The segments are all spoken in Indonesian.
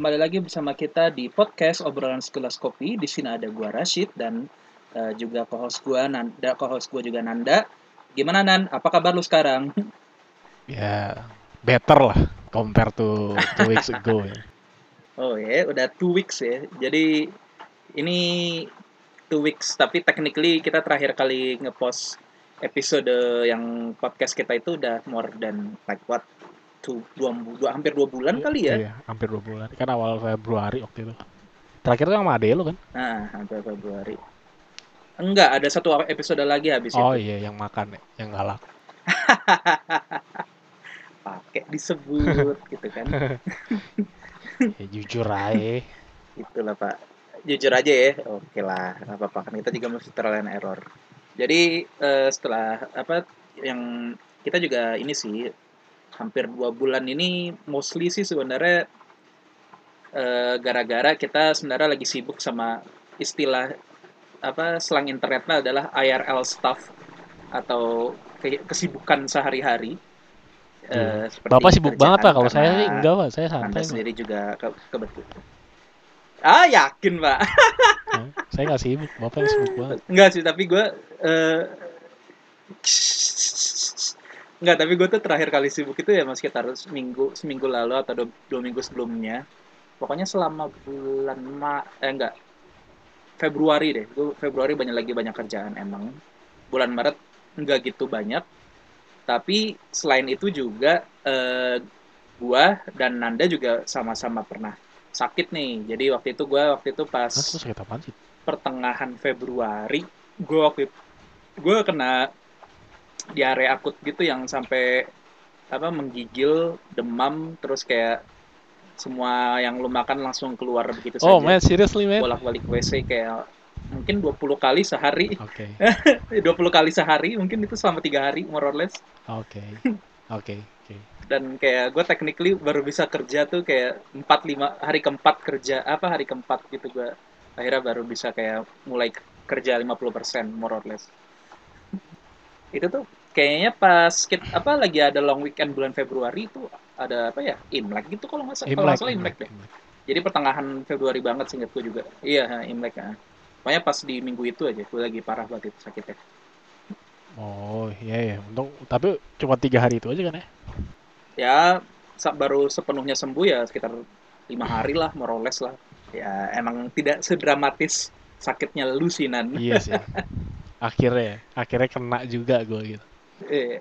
kembali lagi bersama kita di podcast obrolan sekelas kopi. Di sini ada gua Rashid dan uh, juga co-host gua Nanda, co-host gua juga Nanda. Gimana Nan? Apa kabar lu sekarang? Ya, better lah compare to two weeks ago ya. Oh ya, udah two weeks ya. Jadi ini two weeks, tapi technically kita terakhir kali ngepost episode yang podcast kita itu udah more than like what two, dua, dua hampir dua bulan Iya, kali ya. Iya, hampir dua bulan. Kan awal Februari waktu itu. Terakhir tuh sama ade lo kan? Nah, hampir Februari. Enggak, ada satu episode lagi habis Oh itu. iya, yang makan ya, yang galak. Pakai disebut gitu kan. Ya, jujur aja. Itulah Pak. Jujur aja ya. Oke lah, nggak apa-apa kan kita juga trial and error. Jadi eh, setelah apa yang kita juga ini sih hampir dua bulan ini mostly sih sebenarnya eh, gara-gara kita sebenarnya lagi sibuk sama istilah apa selang internetnya adalah IRL stuff atau ke- kesibukan sehari-hari. Eh, Iya. seperti Bapak sibuk banget pak. Kalau saya sih enggak pak. Saya anda santai. Pak. sendiri juga ke kebetulan. Ah yakin pak? Hah? Saya nggak sibuk. Bapak yang sibuk banget. Enggak sih, tapi gue eh Enggak, tapi gue tuh terakhir kali sibuk itu ya mas sekitar seminggu seminggu lalu atau dua, dua minggu sebelumnya. Pokoknya selama bulan Ma eh enggak Februari deh. Gue Februari banyak lagi banyak kerjaan emang. Bulan Maret enggak gitu banyak. Tapi selain itu juga eh gua dan Nanda juga sama-sama pernah sakit nih. Jadi waktu itu gua waktu itu pas Hah, terus sakit apaan sih? pertengahan Februari gue waktu gue kena diare akut gitu yang sampai apa menggigil demam terus kayak semua yang lu makan langsung keluar begitu Oh saja. man, seriously man? bolak-balik WC kayak mungkin 20 kali sehari. Oke, 20 kali sehari mungkin itu selama tiga hari more or less. Oke, oke, oke. dan kayak gue technically baru bisa kerja tuh kayak 4 5 hari keempat kerja apa hari keempat gitu gue akhirnya baru bisa kayak mulai kerja 50% more or less. Itu tuh kayaknya pas kit apa lagi ada long weekend bulan Februari itu ada apa ya Imlek gitu kalau nggak salah kalau nggak salah Imlek deh Imlek. jadi pertengahan Februari banget seingat gue juga iya Imlek ya pokoknya pas di minggu itu aja gue lagi parah banget itu sakitnya Oh iya ya, untung. Tapi cuma tiga hari itu aja kan ya? ya baru sepenuhnya sembuh ya sekitar lima hari lah less lah ya emang tidak sedramatis sakitnya lu sih Nan Iya sih. Akhirnya, akhirnya kena juga gue gitu. Eh,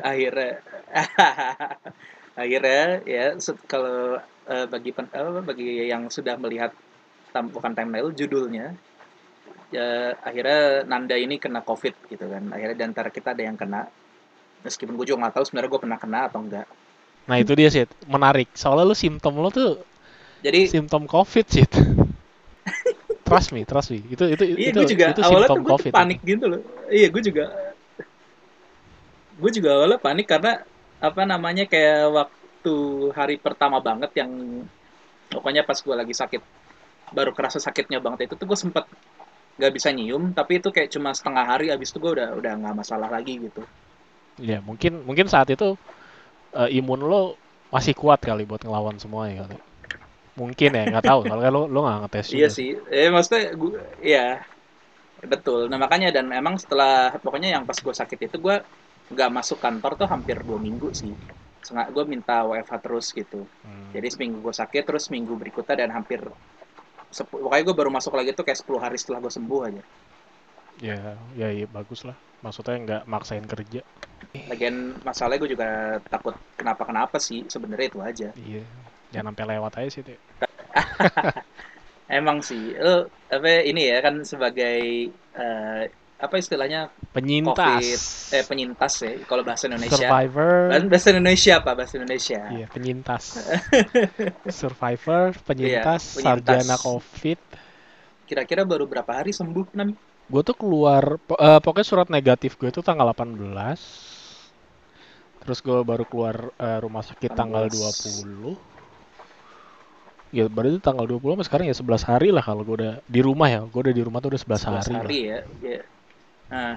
akhirnya akhirnya ya kalau eh, bagi pen- apa, bagi yang sudah melihat tam, bukan thumbnail judulnya ya akhirnya Nanda ini kena covid gitu kan akhirnya di antara kita ada yang kena meskipun gue juga nggak tahu sebenarnya gue pernah kena atau enggak Nah itu dia sih, menarik. Soalnya lu simptom lo tuh jadi simptom COVID sih. trust me, trust me. Itu itu iya itu gue juga itu awalnya simptom tuh gue COVID. panik gitu loh iya gue juga gue juga awalnya panik karena apa namanya kayak waktu hari pertama banget yang pokoknya pas gue lagi sakit baru kerasa sakitnya banget itu tuh gue sempet nggak bisa nyium tapi itu kayak cuma setengah hari abis itu gue udah udah nggak masalah lagi gitu Ya mungkin mungkin saat itu eh, imun lo masih kuat kali buat ngelawan semuanya kali. Mungkin ya, nggak tahu. Kan lo lo nggak ngetes juga. iya sih eh maksudnya gue ya betul nah makanya dan emang setelah pokoknya yang pas gue sakit itu gue nggak masuk kantor tuh hampir dua minggu sih Sengaja gue minta WFH terus gitu Hmm. Jadi seminggu gue sakit, terus minggu berikutnya dan hampir pokoknya gue baru masuk lagi tuh kayak 10 hari setelah gue sembuh aja. Ya, ya, ya bagus lah. Maksudnya nggak maksain kerja. Lagian masalahnya gue juga takut kenapa-kenapa sih, sebenarnya itu aja. Iya. Jangan sampai lewat aja sih. Emang sih, lo apa ini ya kan sebagai eh, apa istilahnya Penyintas. COVID, eh penyintas ya, kalau bahasa Indonesia. Survivor. Bahasa bahasa Indonesia apa bahasa Indonesia? Iya, penyintas. Survivor, penyintas, Iya, penyintas. sarjana COVID. Kira-kira baru berapa hari sembuh Nam? Gue tuh keluar, eh, pokoknya surat negatif gue tuh tanggal 18. Terus gue baru keluar eh, rumah sakit tanggal 18. 20. Ya berarti tanggal 20 sampai sekarang ya 11 hari lah kalau gue udah di rumah ya. Gue udah di rumah tuh udah 11, 11 hari. hari lah. ya. ya. Nah,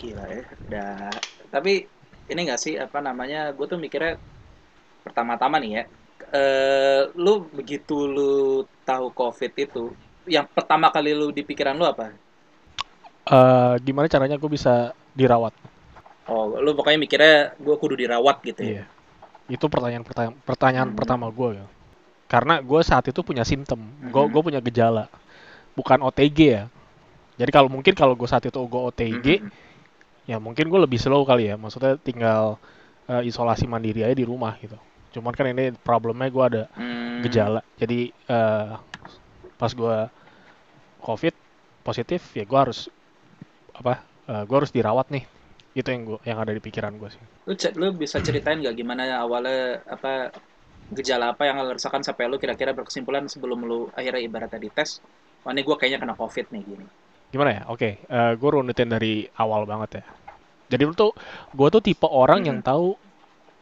gila ya. Udah. Tapi ini nggak sih apa namanya? Gue tuh mikirnya pertama-tama nih ya. eh lu begitu lu tahu COVID itu, yang pertama kali lu di pikiran lu apa? Eh, gimana caranya gue bisa dirawat? Oh, lu pokoknya mikirnya gue kudu dirawat gitu ya? Iya. Itu pertanyaan pertanyaan, pertanyaan Hmm. pertama gue ya. Karena gue saat itu punya simptom, gue Mhm. gue punya gejala, bukan OTG ya. Jadi kalau mungkin kalau gue saat itu gue OTG, Mhm. ya mungkin gue lebih slow kali ya. Maksudnya tinggal eh, isolasi mandiri aja di rumah gitu. Cuman kan ini problemnya gue ada Hmm. gejala. Jadi eh, pas gue COVID positif, ya gue harus apa? gue harus dirawat nih. Itu yang gua, yang ada di pikiran gue sih. Lu, lu bisa ceritain nggak gimana awalnya apa gejala apa yang lu rasakan sampai lu kira-kira berkesimpulan sebelum lu akhirnya ibaratnya dites, wah ini gue kayaknya kena COVID nih gini. Gimana ya? Oke, gue runutin dari awal banget ya. Jadi lu tuh, gue tuh tipe orang yang Mhm. tahu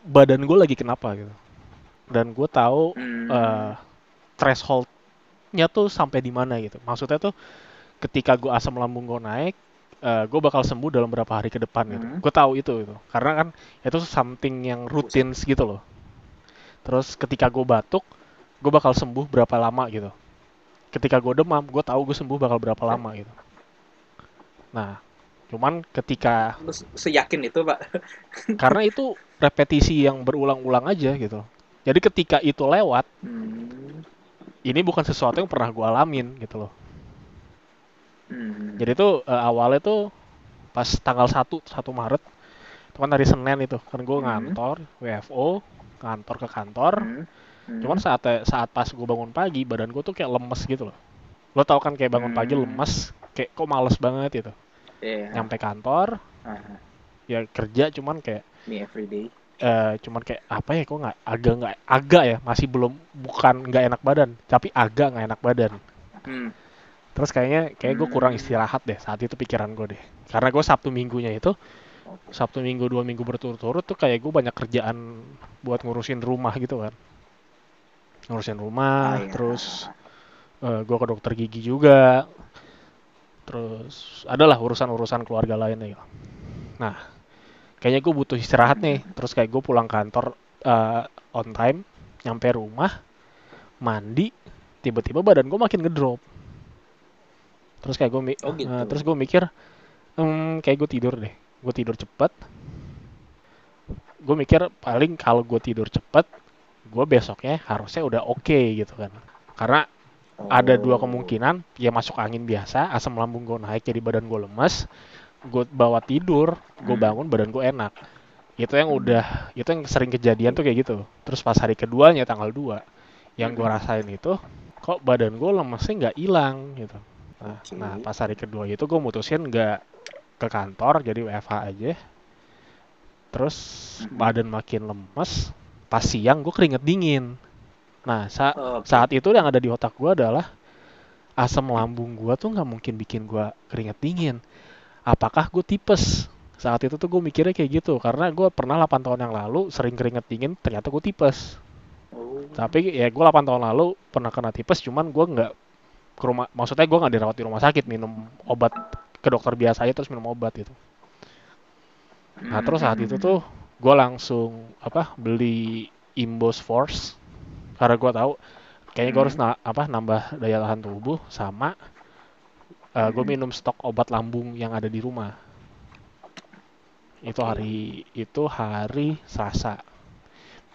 badan gue lagi kenapa gitu. Dan gue tahu Hmm. eh, thresholdnya tuh sampai di mana gitu. Maksudnya tuh ketika gue asam lambung gue naik, gue bakal sembuh dalam berapa hari ke depan gitu. Mhm. Gue tahu itu gitu. Karena kan itu something yang rutin gitu loh. Terus ketika gue batuk, gue bakal sembuh berapa lama gitu. Ketika gue demam, gue tahu gue sembuh bakal berapa lama gitu. Nah, cuman ketika seyakin itu pak? karena itu repetisi yang berulang-ulang aja gitu. Jadi ketika itu lewat, Hmm. ini bukan sesuatu yang pernah gue alamin gitu loh. Hmm. Jadi tuh eh, awalnya tuh pas tanggal 1 1 Maret itu kan hari Senin itu kan gue Mhm. ngantor WFO kantor ke kantor Hmm. Hmm. cuman saat saat pas gue bangun pagi badan gue tuh kayak lemes gitu loh lo tau kan kayak bangun pagi Hmm. lemes kayak kok males banget gitu Iya. nyampe kantor Ah, ya kerja cuman kayak me everyday. eh cuman kayak apa ya kok nggak agak nggak agak ya masih belum bukan nggak enak badan tapi agak nggak enak badan Hmm. terus kayaknya kayak gue kurang Hmm. istirahat deh saat itu pikiran gue deh karena gue sabtu minggunya itu sabtu minggu dua minggu berturut-turut tuh kayak gue banyak kerjaan buat ngurusin rumah gitu kan ngurusin rumah Ah, iya. terus gue ke dokter gigi juga terus adalah urusan-urusan keluarga lainnya gitu. nah kayaknya gue butuh istirahat nih. Terus kayak gue pulang kantor eh, on time nyampe rumah mandi tiba-tiba badan gue makin ngedrop. Terus kayak gue Oh, gitu. eh, terus gue mikir hmm, kayak gue tidur deh. Gue tidur cepet. Gue mikir paling kalau gue tidur cepet gue besoknya harusnya udah oke gitu kan. Karena ada dua Oh. kemungkinan ya masuk angin biasa asam lambung gue naik jadi badan gue lemas gue bawa tidur gue Hmm. bangun badan gue enak itu yang udah itu yang sering kejadian tuh kayak gitu terus pas hari keduanya tanggal 2 yang gue Hmm. rasain itu kok badan gue lemesnya nggak hilang gitu nah, nah pas hari kedua itu gue mutusin nggak ke kantor jadi WFH aja terus badan makin lemes pas siang gue keringet dingin nah sa- Oke. saat itu yang ada di otak gue adalah asam lambung gue tuh nggak mungkin bikin gue keringet dingin. Apakah gue tipes? Saat itu tuh gue mikirnya kayak gitu karena gue pernah 8 tahun yang lalu sering keringet dingin ternyata gue tipes. Oh. tapi ya gue 8 tahun lalu pernah kena tipes cuman gue nggak ke rumah maksudnya gue nggak dirawat di rumah sakit minum obat ke dokter biasa aja terus minum obat gitu. Nah terus saat itu tuh gue langsung apa beli Imbos Force karena gue tahu kayaknya gue harus na- apa nambah daya tahan tubuh sama gue Hmm. minum stok obat lambung yang ada di rumah. Itu hari itu hari Selasa.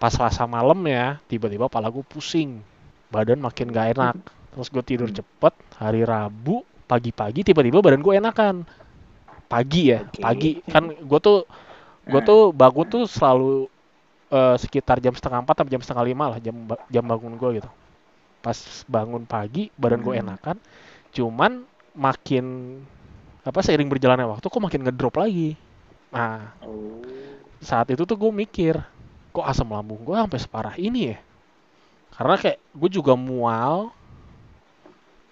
Pas Selasa malam ya tiba-tiba kepala gue pusing. Badan makin gak enak. Terus gue tidur Hmm. cepet hari Rabu pagi-pagi tiba-tiba badan gue enakan. Pagi ya pagi. Kan gue tuh gue Nah. tuh bangun tuh selalu eh, sekitar jam setengah empat atau jam setengah lima lah jam jam bangun gue gitu. Pas bangun pagi badan gue Hmm. enakan cuman makin apa seiring berjalannya waktu kok makin ngedrop lagi. Nah Oh. saat itu tuh gue mikir kok asam lambung gue sampai separah ini ya? Karena kayak gue juga mual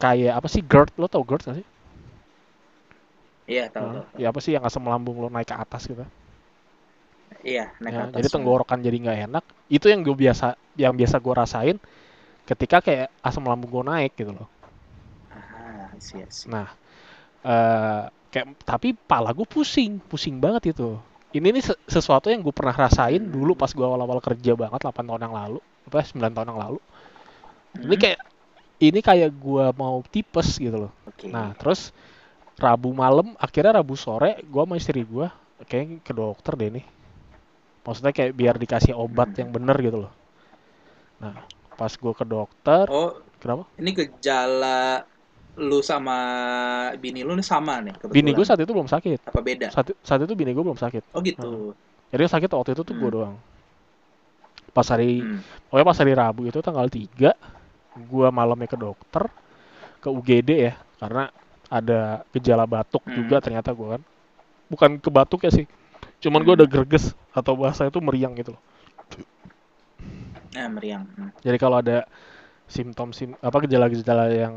kayak apa sih GERD? Lo tau GERD gak sih? Iya tahu Nah, tahu. ya apa sih yang asam lambung lo naik ke atas gitu Iya naik Ya, atas. jadi tenggorokan jadi nggak enak itu yang gue biasa yang biasa gue rasain ketika kayak asam lambung gue naik gitu loh Ah, sih. nah eh kayak tapi pala gue pusing pusing banget itu ini nih se- sesuatu yang gue pernah rasain dulu pas gue awal-awal kerja banget 8 tahun yang lalu apa 9 tahun yang lalu Hmm. ini kayak ini kayak gua mau tipes gitu loh Oke. nah terus Rabu malam akhirnya Rabu sore gua sama istri gua kayak ke dokter deh nih maksudnya kayak biar dikasih obat yang bener gitu loh nah pas gua ke dokter Oh, kenapa ini gejala lu sama bini lu nih sama nih kebetulan. bini gua saat itu belum sakit apa beda? saat, saat itu bini gua belum sakit Oh gitu. jadi yang sakit waktu itu tuh Hmm. doang pas hari Hmm. pokoknya pas hari Rabu itu tanggal 3 gua malamnya ke dokter ke UGD ya karena ada gejala batuk Hmm. juga ternyata gua kan bukan ke batuk ya sih cuman Hmm. udah greges atau bahasa itu meriang gitu loh Nah, meriang. Hmm. jadi kalau ada simptom sim apa gejala-gejala yang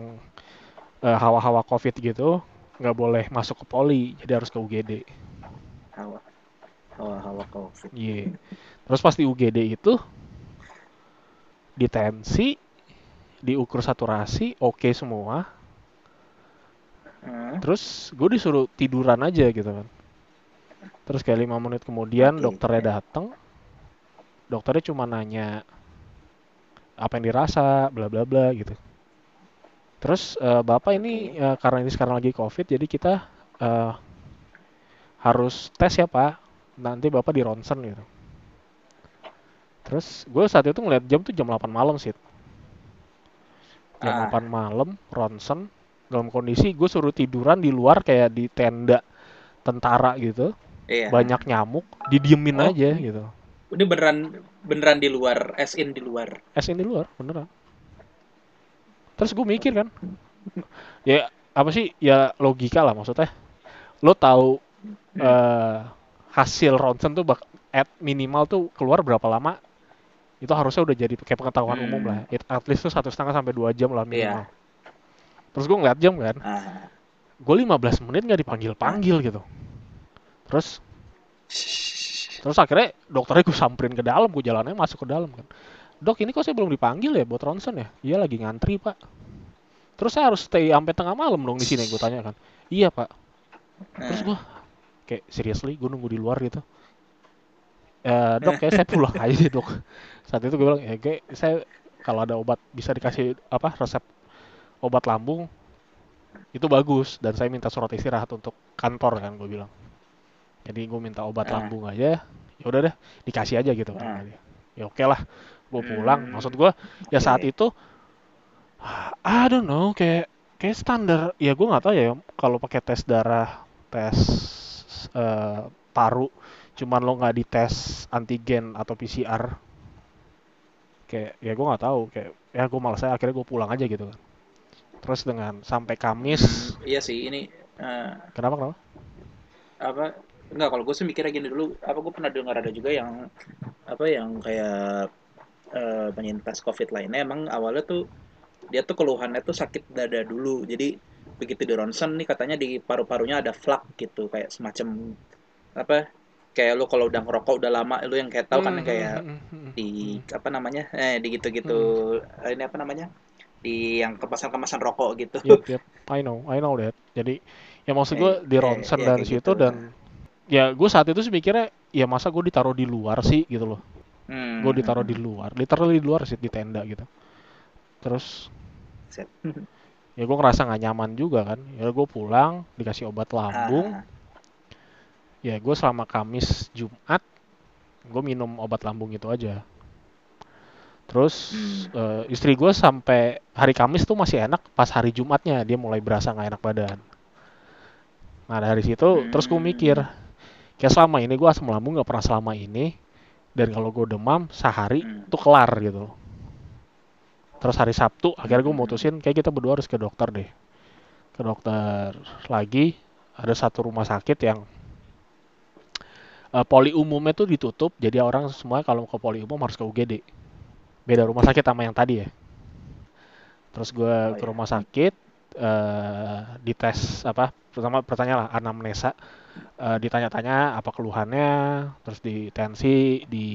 eh, hawa-hawa covid gitu nggak boleh masuk ke poli jadi harus ke UGD Hawa. Hawa-hawa covid. Iya. terus pas di UGD itu ditensi diukur saturasi oke semua Hmm. terus gue disuruh tiduran aja gitu kan terus kayak lima menit kemudian Oke, dokternya datang dokternya cuma nanya apa yang dirasa bla bla bla gitu. Terus eh, bapak ini eh, karena ini sekarang lagi covid jadi kita eh, harus tes ya pak. Nanti bapak di ronsen gitu. Terus gue saat itu ngeliat jam tuh jam 8 malam sih jam Ah. 8 malam ronsen. Dalam kondisi gue suruh tiduran di luar kayak di tenda tentara gitu Iya. banyak nyamuk didiemin Oh. aja gitu Ini beneran beneran di luar, as in di luar. SN di luar beneran terus gue mikir kan ya apa sih ya logika lah maksudnya lo tahu Hmm. eh, hasil ronsen tuh bak at minimal tuh keluar berapa lama itu harusnya udah jadi kayak pengetahuan Hmm. umum lah It- at least tuh satu setengah sampai dua jam lah Iya. minimal terus gue ngeliat jam kan Ah. gue 15 menit nggak dipanggil panggil gitu terus? Terus akhirnya dokternya gue samperin ke dalam gue jalannya masuk ke dalam kan. Dok ini kok saya belum dipanggil ya buat ronsen ya? Iya lagi ngantri pak. Terus saya harus stay sampai tengah malam dong di sini gue tanya kan. Iya pak. Terus gue kayak seriously gue nunggu di luar gitu. Eh dok kayak saya pulang aja deh dok. Saat itu gue bilang ya kayak saya kalau ada obat bisa dikasih apa resep obat lambung itu bagus. Dan saya minta surat istirahat untuk kantor kan gue bilang jadi gue minta obat Ah. lambung aja ya udah deh dikasih aja gitu Ah. kan ya oke lah gue pulang Hmm. maksud gue ya saat itu I don't know kayak kayak standar ya gue nggak tahu ya kalau pakai tes darah tes eh, paru cuman lo nggak dites antigen atau PCR kayak ya gue nggak tahu kayak ya gue malas saya akhirnya gue pulang aja gitu kan terus dengan sampai Kamis Hmm, iya sih ini eh, kenapa kenapa apa enggak kalau gue sih mikirnya gini dulu. Apa gue pernah dengar ada juga yang apa yang kayak eh, penyintas covid lainnya. Emang awalnya tuh dia tuh keluhannya tuh sakit dada dulu. Jadi begitu di ronsen nih katanya di paru-parunya ada flak gitu. Kayak semacam apa kayak lu kalau udah ngerokok udah lama lu yang kayak tahu kan yang kayak Hmm, di apa namanya eh di gitu-gitu. Eh, ini apa namanya? Di yang kemasan-kemasan rokok gitu. Yep, yep. I know, I know that. Jadi ya maksud gue Eh, di eh, ronsen iya, dan kayak situ gitu. dan ya gue saat itu sih mikirnya ya masa gue ditaruh di luar sih gitu loh. Hmm, Gue ditaruh di luar, literally di luar sih di tenda gitu. Terus Set. ya gue ngerasa nggak nyaman juga kan. Ya gue pulang dikasih obat lambung. Ah, Ya gue selama Kamis Jumat gue minum obat lambung itu aja. Terus Hmm. eh, istri gue sampai hari Kamis tuh masih enak, pas hari Jumatnya dia mulai berasa nggak enak badan. Nah dari situ terus gue Hmm. mikir, kayak selama ini gue asam lambung nggak pernah selama ini, dan kalau gue demam sehari Hmm. tuh kelar gitu. Terus hari Sabtu akhirnya gue Hmm. mutusin kayak kita berdua harus ke dokter deh, ke dokter lagi. Ada satu rumah sakit yang eh, poli umumnya tuh ditutup, jadi orang semua kalau ke poli umum harus ke UGD. Beda rumah sakit sama yang tadi ya. Terus gue Oh, ke iya. rumah sakit, eh dites apa? Pertama pertanyaan lah anamnesa, Eh, ditanya-tanya apa keluhannya, terus di tensi, di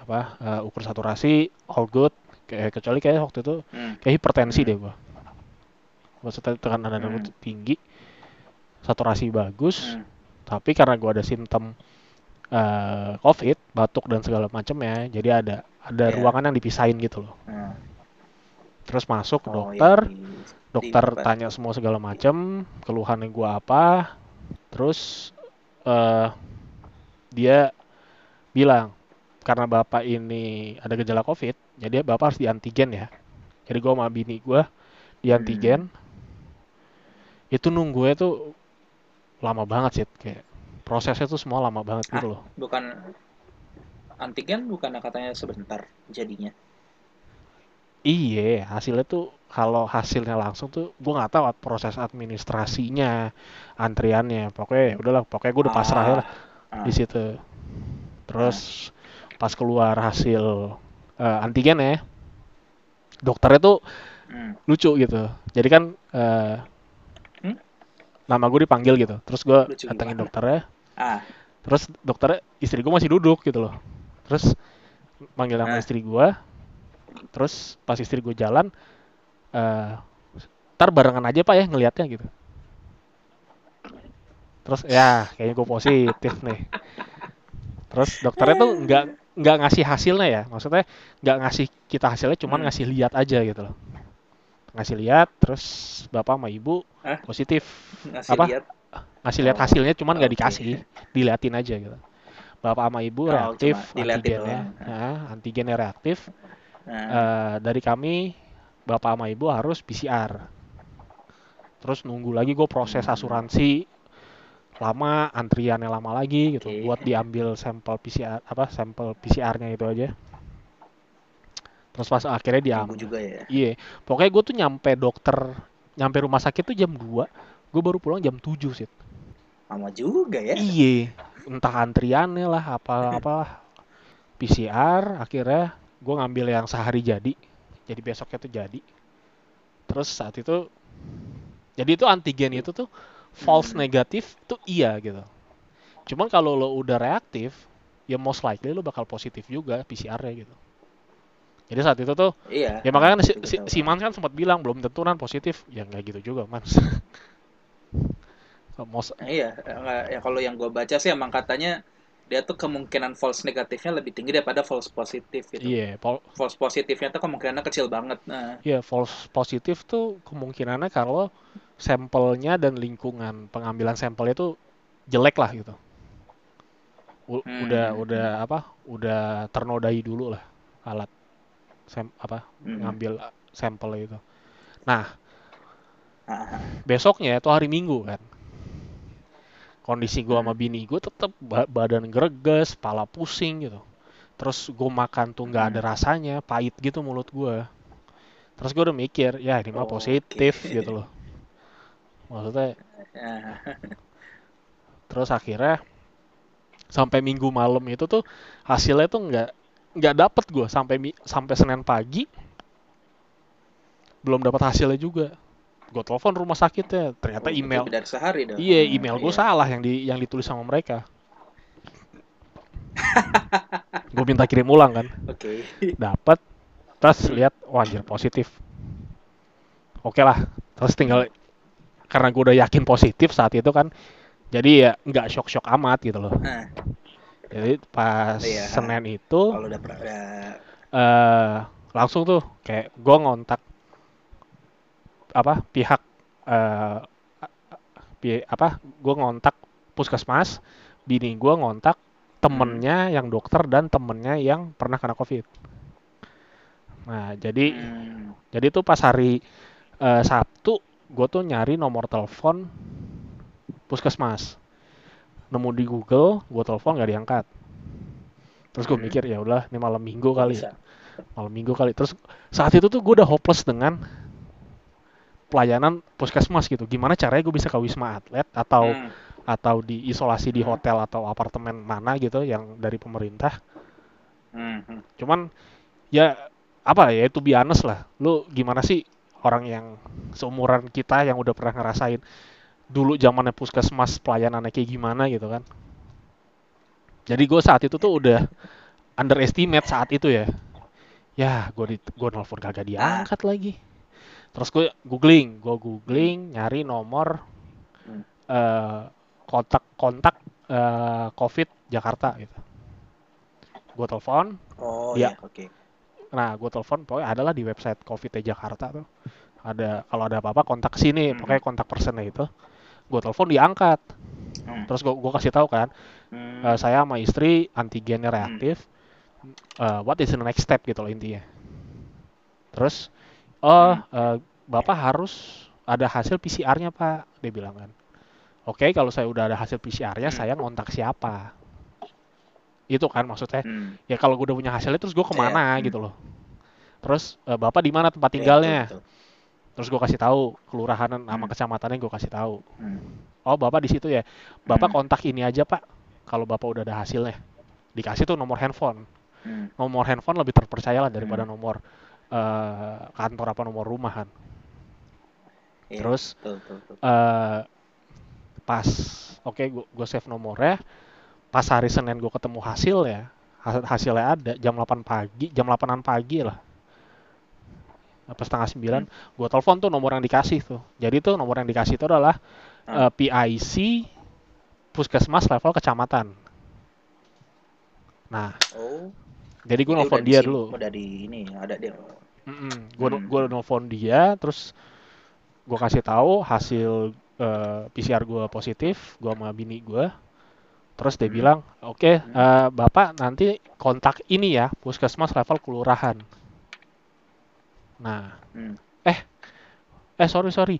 apa eh, ukur saturasi, all good. Kayak kecuali kayak waktu itu Hmm. kayak hipertensi Hmm. deh gua. Maksudnya tekanan darah Hmm. tinggi, saturasi bagus, Hmm. tapi karena gua ada simptom eh, covid batuk dan segala macam ya jadi ada ada Iya. ruangan yang dipisahin gitu loh Nah, terus masuk ke oh, dokter di- dokter di- tanya semua segala macam keluhannya gua apa terus eh dia bilang karena bapak ini ada gejala covid jadi bapak harus di antigen ya jadi gua sama bini gua di Hmm. antigen itu nunggunya tuh lama banget sih kayak prosesnya tuh semua lama banget gitu Ah. loh bukan antigen bukan katanya sebentar jadinya. Iya, hasilnya tuh kalau hasilnya langsung tuh gue nggak tahu proses administrasinya, antriannya. Pokoknya ya udahlah, pokoknya gue udah pasrah ya lah Ah, di situ. Terus pas keluar hasil eh, antigen ya, dokternya tuh hmm. lucu gitu. Jadi kan eh, Hmm? nama gue dipanggil gitu. Terus gue datengin dokternya. Ah, Terus dokternya istri gue masih duduk gitu loh. Terus manggil nama Ah. istri gue. Terus pas istri gue jalan, eh ntar barengan aja pak ya ngelihatnya gitu. Terus ya kayaknya gue positif nih. Terus dokternya tuh nggak nggak ngasih hasilnya ya, maksudnya nggak ngasih kita hasilnya, cuman Hmm. ngasih lihat aja gitu loh. Ngasih lihat, terus bapak sama ibu Hah? positif, ngasih Apa? lihat. ngasih lihat Oh, hasilnya, cuman nggak oke. dikasih, diliatin aja gitu. Bapak sama ibu Oh, reaktif, antigennya, nah, antigennya reaktif. Nah, Eh, dari kami bapak sama ibu harus PCR terus nunggu lagi gue proses Hmm. asuransi lama antriannya lama lagi gitu Oke. buat diambil sampel PCR apa sampel PCR-nya itu aja terus pas akhirnya diambil juga ya. iya pokoknya gue tuh nyampe dokter nyampe rumah sakit tuh jam 2 gue baru pulang jam 7 sih Lama juga ya. iya entah antriannya lah apa apalah PCR akhirnya gue ngambil yang sehari jadi jadi besoknya tuh jadi. Terus saat itu jadi itu antigen itu tuh false Hmm. negatif tuh iya gitu. Cuman kalau lo udah reaktif ya most likely lo bakal positif juga PCR-nya gitu. Jadi saat itu tuh Iya. ya makanya kan si, Itu si, si Mans kan sempat bilang belum tentu nan positif. Ya nggak gitu juga Mans. Most Iya, enggak, ya kalau yang gue baca sih emang katanya dia tuh kemungkinan false negatifnya lebih tinggi daripada false positif gitu. iya pol- False positifnya tuh kemungkinannya kecil banget. Nah, Iya, false positif tuh kemungkinannya kalau sampelnya dan lingkungan pengambilan sampelnya tuh jelek lah gitu. U- Hmm, Udah udah apa? Udah ternodai dulu lah alat sam apa hmm. ngambil sampel itu. Nah, Ah, ah. besoknya itu hari Minggu kan. Kondisi gua sama Hmm. bini gue tetap badan greges, kepala pusing gitu. Terus gue makan tuh nggak ada Hmm. rasanya, pahit gitu mulut gua. Terus gue udah mikir, ya ini mah positif gitu loh. Maksudnya, terus akhirnya sampai minggu malam itu tuh hasilnya tuh nggak nggak dapet gue sampai sampai Senin pagi belum dapat hasilnya juga. Gue telepon rumah sakitnya, ternyata oh, email, dari sehari dong. iya Hmm, email gue iya. salah yang di yang ditulis sama mereka. gue minta kirim ulang kan, Oke. dapat, terus lihat, anjir positif. Oke lah, terus tinggal karena gue udah yakin positif saat itu kan, jadi ya nggak shock-shock amat gitu loh. Nah, Jadi pas Iya. Senin itu kalau udah eh langsung tuh kayak gue ngontak apa pihak eh pi- apa gue ngontak puskesmas, bini gue ngontak temennya yang dokter dan temennya yang pernah kena covid. Nah jadi hmm, jadi tuh pas hari eh, Sabtu gue tuh nyari nomor telepon puskesmas nemu di Google gue telepon gak diangkat terus gue Hmm. mikir ya udah ini malam minggu kali bisa. malam minggu kali terus saat itu tuh gue udah hopeless dengan pelayanan puskesmas gitu. Gimana caranya gue bisa ke wisma atlet atau Hmm, atau diisolasi di Hmm. hotel atau apartemen mana gitu yang dari pemerintah? Hmm, hmm. cuman ya apa ya itu biasa lah. Lu gimana sih orang yang seumuran kita yang udah pernah ngerasain dulu zamannya puskesmas pelayanannya kayak gimana gitu kan? Jadi gue saat itu tuh udah underestimate saat itu ya. Ya gue di gue nelfon kagak diangkat lagi terus gue googling gue googling nyari nomor Hmm. eh, kontak kontak eh, COVID Jakarta gitu. Gue telepon, Oh ya, oke. Nah, gue telepon, pokoknya adalah di website COVID Jakarta tuh. Ada, kalau ada apa-apa kontak sini, Hmm. pokoknya kontak personnya itu. Gue telepon diangkat. Hmm. Terus gue gua kasih tahu kan, Hmm. "Eh, saya sama istri antigennya reaktif. Eh, what is the next step gitu loh intinya. Terus, oh, eh, bapak harus ada hasil PCR-nya pak, dia bilang kan. Oke, kalau saya udah ada hasil PCR-nya, Hmm. saya ngontak siapa? Itu kan maksudnya Hmm. ya kalau gue udah punya hasilnya terus gue ke mana Iya, hmm. gitu loh terus eh, bapak di mana tempat Iya, tinggalnya betul. terus gue kasih tahu kelurahan nama Hmm. kecamatannya gue kasih tahu Hmm. oh bapak di situ ya bapak Hmm. kontak ini aja pak kalau bapak udah ada hasilnya dikasih tuh nomor handphone Hmm. nomor handphone lebih terpercaya lah daripada Hmm. nomor eh, kantor apa nomor rumah kan Iya, terus betul, betul, betul. eh pas oke gue save nomornya pas hari Senin gue ketemu hasil ya hasil hasilnya ada jam 8 pagi jam 8an pagi lah. Apa setengah sembilan gue telepon tuh nomor yang dikasih tuh. Jadi tuh nomor yang dikasih itu adalah Ah. eh, PIC puskesmas level kecamatan. Nah Oh, jadi gue nelfon dia dulu Udah di ini, ada dia. gue Hmm. gue nelfon dia terus gue kasih tahu hasil eh, PCR gue positif gue sama bini gue terus dia Hmm. bilang oke Hmm. eh, bapak nanti kontak ini ya puskesmas level kelurahan nah Hmm. eh sorry sorry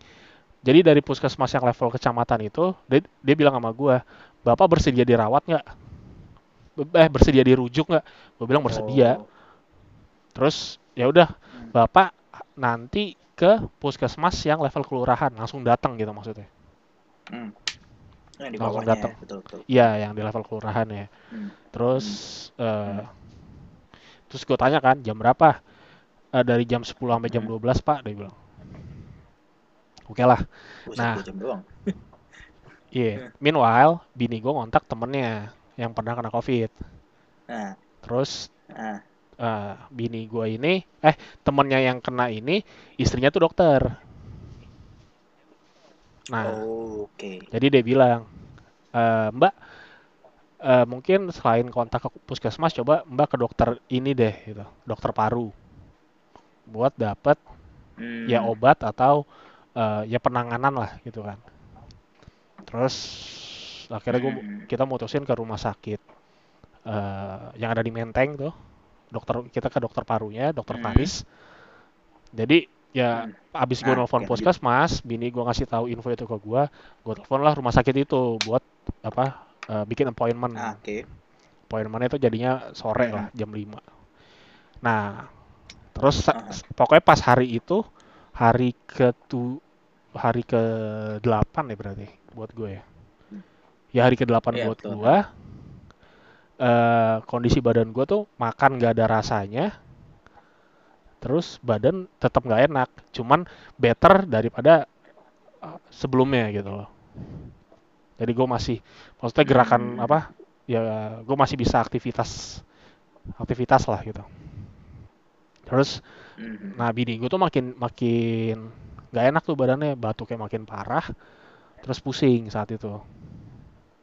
jadi dari puskesmas yang level kecamatan itu dia, dia bilang sama gue bapak bersedia dirawat nggak eh bersedia dirujuk nggak gue bilang bersedia Oh. terus ya udah Hmm. bapak nanti ke puskesmas yang level kelurahan langsung datang gitu maksudnya Hmm. Yang di Langsung datang. ya, betul. iya yang di level kelurahan ya Hmm. terus Hmm. terus gue tanya kan jam berapa "Eh, dari jam 10 sampai jam Hmm. 12 pak dia bilang oke lah Buset, Nah. dua jam doang. iya meanwhile bini gue ngontak temennya yang pernah kena covid Nah, terus nah. eh, bini gue ini eh temennya yang kena ini istrinya tuh dokter nah Oh, oke. Jadi dia bilang, "E, Mbak, eh, mungkin selain kontak ke puskesmas, coba Mbak ke dokter ini deh, gitu, dokter paru, buat dapat Hmm. ya obat atau eh, ya penanganan lah, gitu kan." Terus akhirnya gua, Hmm. kita mutusin ke rumah sakit eh, yang ada di Menteng tuh, dokter kita ke dokter parunya, dokter Hmm. Faris. Jadi ya Hmm. abis gue Ah, nelfon puskesmas, bini gue ngasih tahu info itu ke gue, gue telepon lah rumah sakit itu buat apa eh, bikin appointment. Ah, oke. Appointmentnya itu jadinya sore Hmm. lah jam 5. Nah, terus Aha. pokoknya pas hari itu hari ke tu hari ke 8 ya berarti buat gue ya. Ya hari ke 8 Iya, buat gue. eh, kondisi badan gue tuh makan gak ada rasanya. Terus badan tetap nggak enak, cuman better daripada uh, sebelumnya gitu loh. Jadi gue masih, maksudnya gerakan Hmm. apa? Ya gue masih bisa aktivitas, aktivitas lah gitu. Terus, Hmm. nah bini gue tuh makin makin nggak enak tuh badannya, batuknya makin parah, terus pusing saat itu.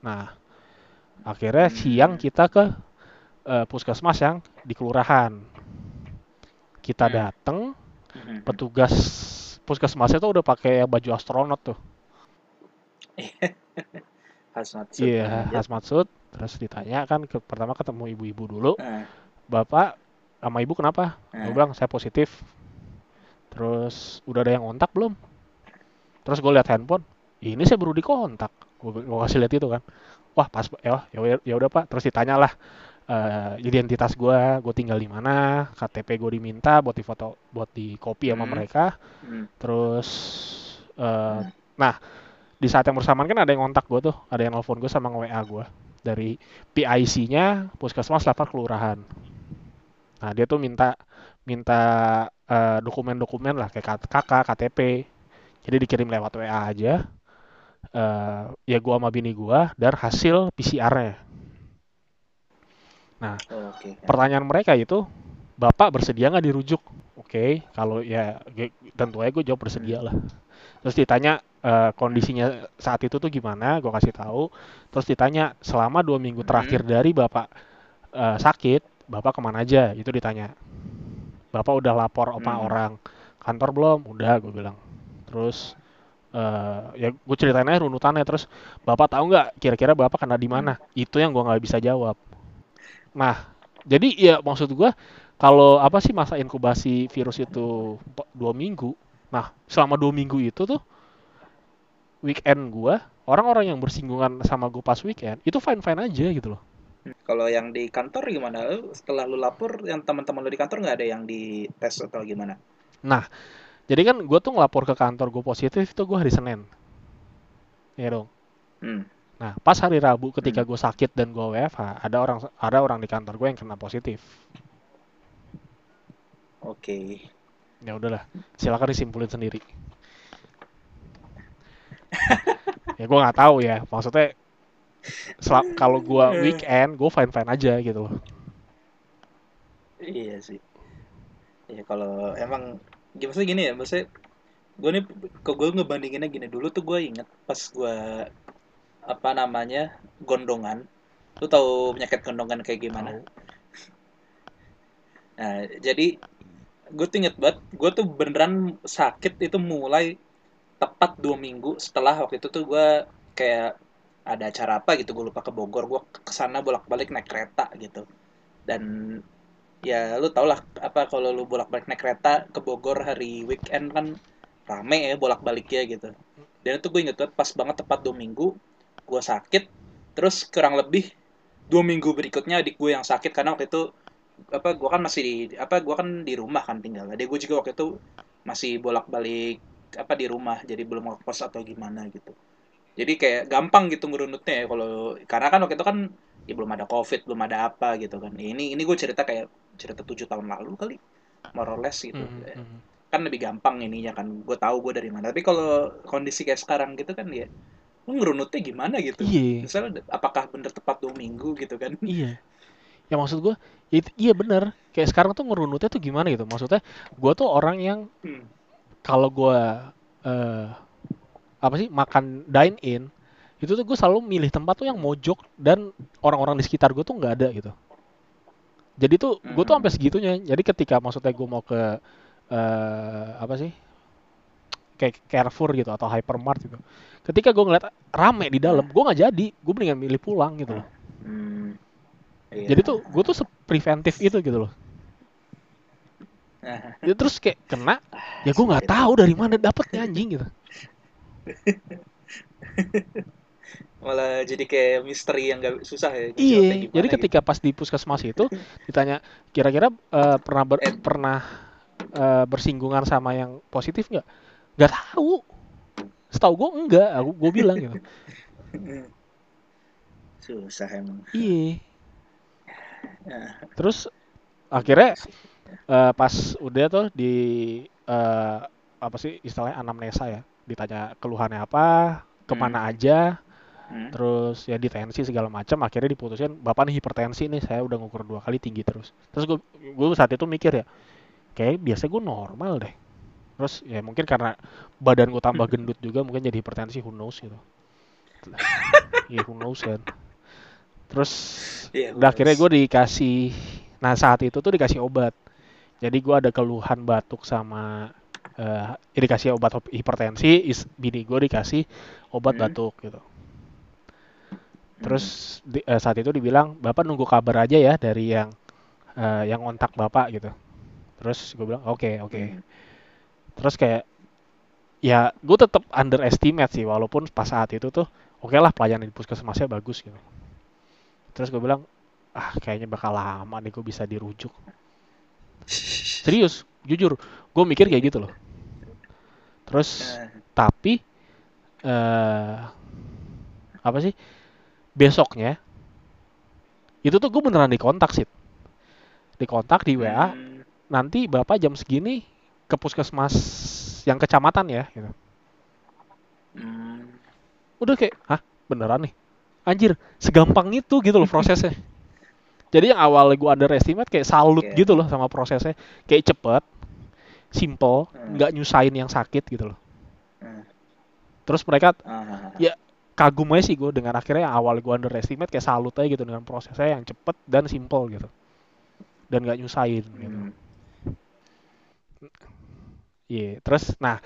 Nah, akhirnya siang Hmm. kita ke uh, puskesmas yang di kelurahan. Kita Hmm. dateng, Hmm. petugas puskesmasnya tuh udah pakai baju astronot tuh. Hazmat suit Iya, namanya. hazmat suit. Terus ditanya kan, ke, pertama ketemu ibu-ibu dulu. Ah, Bapak sama ibu kenapa? Gue ah. bilang saya positif. Terus udah ada yang kontak belum? Terus gue lihat handphone. Ini saya baru dikontak. Gue kasih lihat itu kan. Wah pas ya ya ya udah pak. Terus ditanya lah eh, identitas gue, gue tinggal di mana, KTP gue diminta buat di foto, buat di copy sama Hmm. mereka. Hmm. Terus eh, Hmm. nah di saat yang bersamaan kan ada yang kontak gue tuh, ada yang nelfon gue sama nge-WA gue dari PIC-nya puskesmas level kelurahan. Nah dia tuh minta minta eh, dokumen-dokumen lah kayak KK, KTP. Jadi dikirim lewat WA aja. Eh, ya gua sama bini gua dan hasil PCR-nya. Nah Oh, oke. pertanyaan mereka itu, Bapak bersedia nggak dirujuk? Oke, kalau ya ge- tentu aja gue jawab bersedia lah. Terus ditanya eh, kondisinya saat itu tuh gimana gue kasih tahu terus ditanya selama dua minggu terakhir dari bapak eh, sakit bapak ke mana aja itu ditanya bapak udah lapor apa Hmm. orang kantor belum udah gue bilang terus eh, ya gue ceritain aja runutannya terus bapak tahu nggak kira-kira bapak kena di mana? Itu yang gue nggak bisa jawab. Nah jadi ya maksud gue kalau apa sih masa inkubasi virus itu dua minggu? Nah selama dua minggu itu tuh weekend gue orang-orang yang bersinggungan sama gue pas weekend itu fine fine aja gitu loh. Kalau yang di kantor gimana? Setelah lu lapor, yang teman-teman lu di kantor nggak ada yang dites atau gimana? nah jadi kan gue tuh ngelapor ke kantor gue positif itu gue hari Senin ya dong Hmm. Nah, pas hari Rabu ketika gue sakit dan gue WFH, ada orang ada orang di kantor gue yang kena positif. Oke. Ya udahlah, silakan disimpulin sendiri. ya gue nggak tahu ya, maksudnya kalau gue weekend, gue fine fine aja gitu loh. Iya sih. Ya kalau emang gimana sih gini ya, maksudnya gue nih kok gue ngebandinginnya gini dulu tuh gue inget pas gue apa namanya gondongan. Lu tahu penyakit gondongan kayak gimana? Tahu. Nah, jadi gue tuh inget banget, gue tuh beneran sakit itu mulai tepat dua minggu setelah waktu itu tuh gue kayak ada acara apa gitu, gue lupa ke Bogor, gue ke sana bolak-balik naik kereta gitu. Dan ya lu tau lah apa kalau lu bolak-balik naik kereta ke Bogor hari weekend kan rame ya bolak-baliknya gitu. Dan itu gue inget banget pas banget tepat dua minggu gue sakit, terus kurang lebih dua minggu berikutnya adik gue yang sakit karena waktu itu apa gue kan masih di apa gue kan di rumah kan tinggal. Adik gue juga waktu itu masih bolak-balik apa di rumah jadi belum ngekos atau gimana gitu. Jadi kayak gampang gitu ngerunutnya ya kalau karena kan waktu itu kan ya belum ada covid belum ada apa gitu kan ini ini gue cerita kayak cerita tujuh tahun lalu kali more or less gitu Mhm, mhm. kan lebih gampang ininya kan gue tahu gue dari mana tapi kalau kondisi kayak sekarang gitu kan ya lu ngerunutnya gimana gitu Iya, misalnya apakah bener tepat dua minggu gitu kan iya. Ya maksud gue, iya bener. Kayak sekarang tuh ngerunutnya tuh gimana gitu. Maksudnya, gue tuh orang yang Hmm. kalau gue eh apa sih makan dine in itu tuh gue selalu milih tempat tuh yang mojok dan orang-orang di sekitar gue tuh nggak ada gitu. Jadi tuh gue tuh Hmm. sampai segitunya. Jadi ketika maksudnya gue mau ke eh apa sih? Kayak Carrefour gitu atau Hypermart gitu. Ketika gue ngeliat rame di dalam gue nggak jadi. Gue mendingan milih pulang gitu loh. Hmm. Iya. jadi tuh gue tuh preventif itu gitu loh. Ya, terus kayak kena ya gue nggak tahu dari mana dapetnya anjing gitu malah jadi kayak misteri yang gak susah ya Iya, jadi gitu. ketika pas di puskesmas itu ditanya kira-kira eh, pernah ber- Eh. pernah eh, bersinggungan sama yang positif nggak? Nggak tahu. Setahu gue enggak, aku gue bilang gitu. susah emang Iya. Terus akhirnya eh, pas udah tuh di eh, apa sih istilahnya anamnesa ya, ditanya keluhannya apa, ke mana aja, hmm. terus ya ditensi segala macam akhirnya diputusin bapak nih hipertensi nih saya udah ngukur dua kali tinggi terus. Terus gue gue saat itu mikir ya kayak biasa gue normal deh. Terus ya mungkin karena badan gue tambah gendut juga mungkin jadi hipertensi who knows gitu. Ya who knows kan. Terus Iya, udah akhirnya gue dikasih nah saat itu tuh dikasih obat. Jadi gue ada keluhan batuk sama eh ya dikasih obat hipertensi is, bini gue dikasih obat Hmm. batuk gitu Terus di- eh, saat itu dibilang bapak nunggu kabar aja ya dari yang eh, yang kontak bapak gitu. Terus gue bilang oke oke. Hmm. Terus kayak ya gue tetap underestimate sih walaupun pas saat itu tuh oke lah pelayanan di puskesmasnya bagus gitu. Terus gue bilang ah kayaknya bakal lama nih gue bisa dirujuk. Serius, jujur, gue mikir kayak gitu loh. Terus Nah, tapi eh apa sih besoknya itu tuh gue beneran dikontak sih dikontak di WA hmm. nanti bapak jam segini ke puskesmas yang kecamatan ya gitu. Hmm. udah kayak hah beneran nih anjir segampang itu gitu loh prosesnya jadi yang awalnya gue underestimate kayak salut Oke. gitu loh sama prosesnya kayak cepet simple Hmm. nggak nyusahin yang sakit gitu loh terus mereka Ah, ya kagum aja sih gue dengan akhirnya yang awal gue underestimate kayak salut aja gitu dengan prosesnya yang cepet dan simple gitu dan gak nyusahin gitu hmm. Iya, terus nah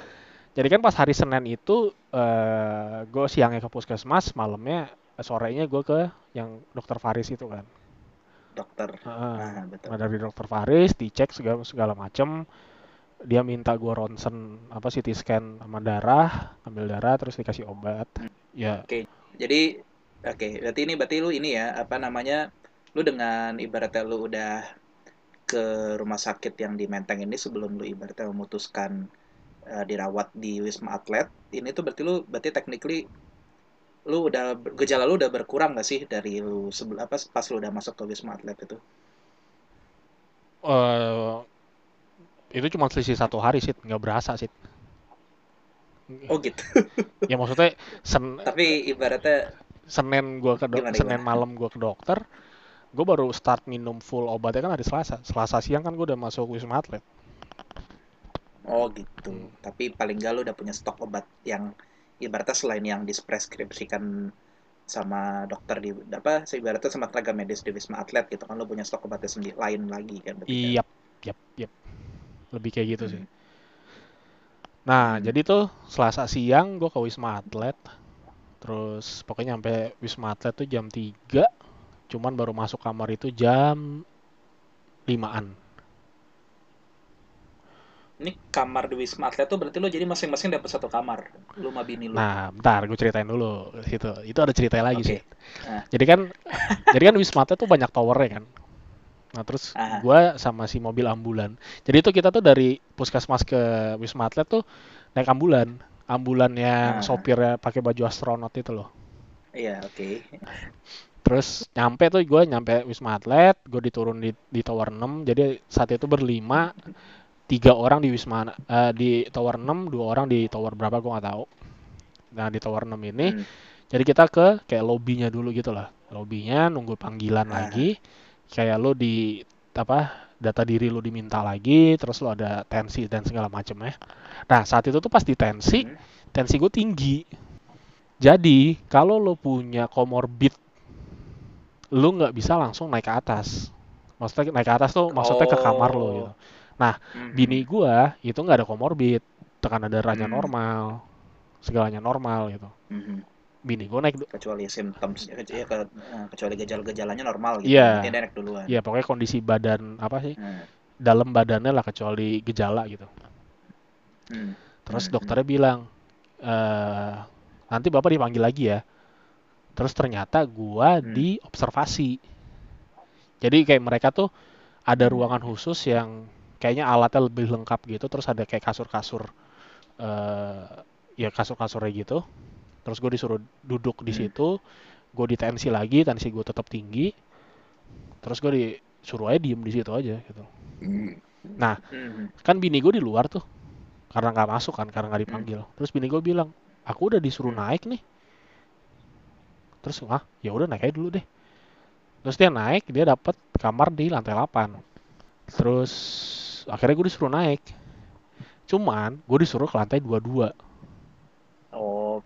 jadi kan pas hari Senin itu eh gue siangnya ke puskesmas, malamnya sorenya gue ke yang dokter Faris itu kan. dokter. Heeh. Ah, betul. Nah, dari dokter Faris dicek segala segala macem. Dia minta gue ronsen apa CT scan sama darah, ambil darah terus dikasih obat. Ya, Oke, jadi oke, berarti ini berarti lu ini ya, apa namanya? Lu dengan ibaratnya lu udah ke rumah sakit yang di Menteng ini sebelum lu ibaratnya memutuskan eh, dirawat di Wisma Atlet, ini tuh berarti lu berarti technically lu udah gejala lu udah berkurang gak sih dari lu sebelum apa pas lu udah masuk ke Wisma Atlet itu? eh itu cuma selisih satu hari sih, nggak berasa sih. Oh gitu. Ya maksudnya sen Tapi ibaratnya Senin gua ke Gimana, Senin gimana? malam gua ke dokter, gue baru start minum full obatnya kan hari Selasa. Selasa siang kan gue udah masuk Wisma Atlet. oh gitu. Hmm. Tapi paling gak lu udah punya stok obat yang ibaratnya selain yang dispreskripsikan sama dokter di apa ibaratnya sama tenaga medis di Wisma Atlet gitu kan lu punya stok obatnya sendiri lain lagi kan kan? Iya, yap, yap. Lebih kayak gitu sih. Nah, Hmm. jadi tuh Selasa siang gue ke Wisma Atlet. Terus pokoknya sampai Wisma Atlet tuh jam 3. Cuman baru masuk kamar itu jam 5-an. Ini kamar di Wisma Atlet tuh berarti lu jadi masing-masing dapat satu kamar. Lu sama bini lu. Nah, bentar gue ceritain dulu situ. Itu ada ceritanya lagi Oke. sih. Nah. Jadi kan jadi kan Wisma Atlet tuh banyak towernya kan. Nah, terus Ah. gua sama si mobil ambulan. Jadi itu kita tuh dari puskesmas ke Wisma Atlet tuh naik ambulan. Ambulan yang Ah. sopirnya pakai baju astronot itu loh. Iya, oke. Terus nyampe tuh gue nyampe Wisma Atlet, gue diturun di, di Tower 6. Jadi saat itu berlima, tiga orang di Wisma eh, di Tower 6, dua orang di Tower berapa gue nggak tahu. Nah di Tower 6 ini, Hmm. jadi kita ke kayak lobbynya dulu gitu lah. Lobbynya nunggu panggilan Ah. lagi. Kayak lo di apa data diri lo diminta lagi, terus lo ada tensi dan segala macem ya. Nah saat itu tuh pas di tensi, Hmm. tensi gue tinggi. Jadi kalau lo punya comorbid, lo nggak bisa langsung naik ke atas. Maksudnya naik ke atas tuh maksudnya ke kamar lo gitu. Mhm. Bini gua itu nggak ada comorbid, tekanan darahnya Hmm. normal, segalanya normal gitu. Bini gua naik, kecuali symptoms ya ke- eh, kecuali gejala-gejalanya normal gitu. Iya. Berarti dia naik duluan. ya pokoknya kondisi badan apa sih, Hmm. dalam badannya lah kecuali gejala gitu. Hmm. Terus Hmm, dokternya bilang, eh nanti bapak dipanggil lagi ya. Terus ternyata gua Hmm. diobservasi. Jadi kayak mereka tuh ada Hmm. ruangan khusus yang kayaknya alatnya lebih lengkap gitu. Terus ada kayak kasur-kasur, eh ya kasur-kasurnya gitu. Terus gue disuruh duduk di Hmm. situ. Gue ditensi lagi, tensi gue tetap tinggi. Terus gue disuruh aja diem di situ aja gitu. Nah, Mhm. kan bini gue di luar tuh karena nggak masuk kan karena nggak dipanggil terus bini gue bilang aku udah disuruh Hmm. naik nih terus ah ya udah naik aja dulu deh terus dia naik dia dapat kamar di lantai 8 terus akhirnya gue disuruh naik cuman gue disuruh ke lantai 22 Oh,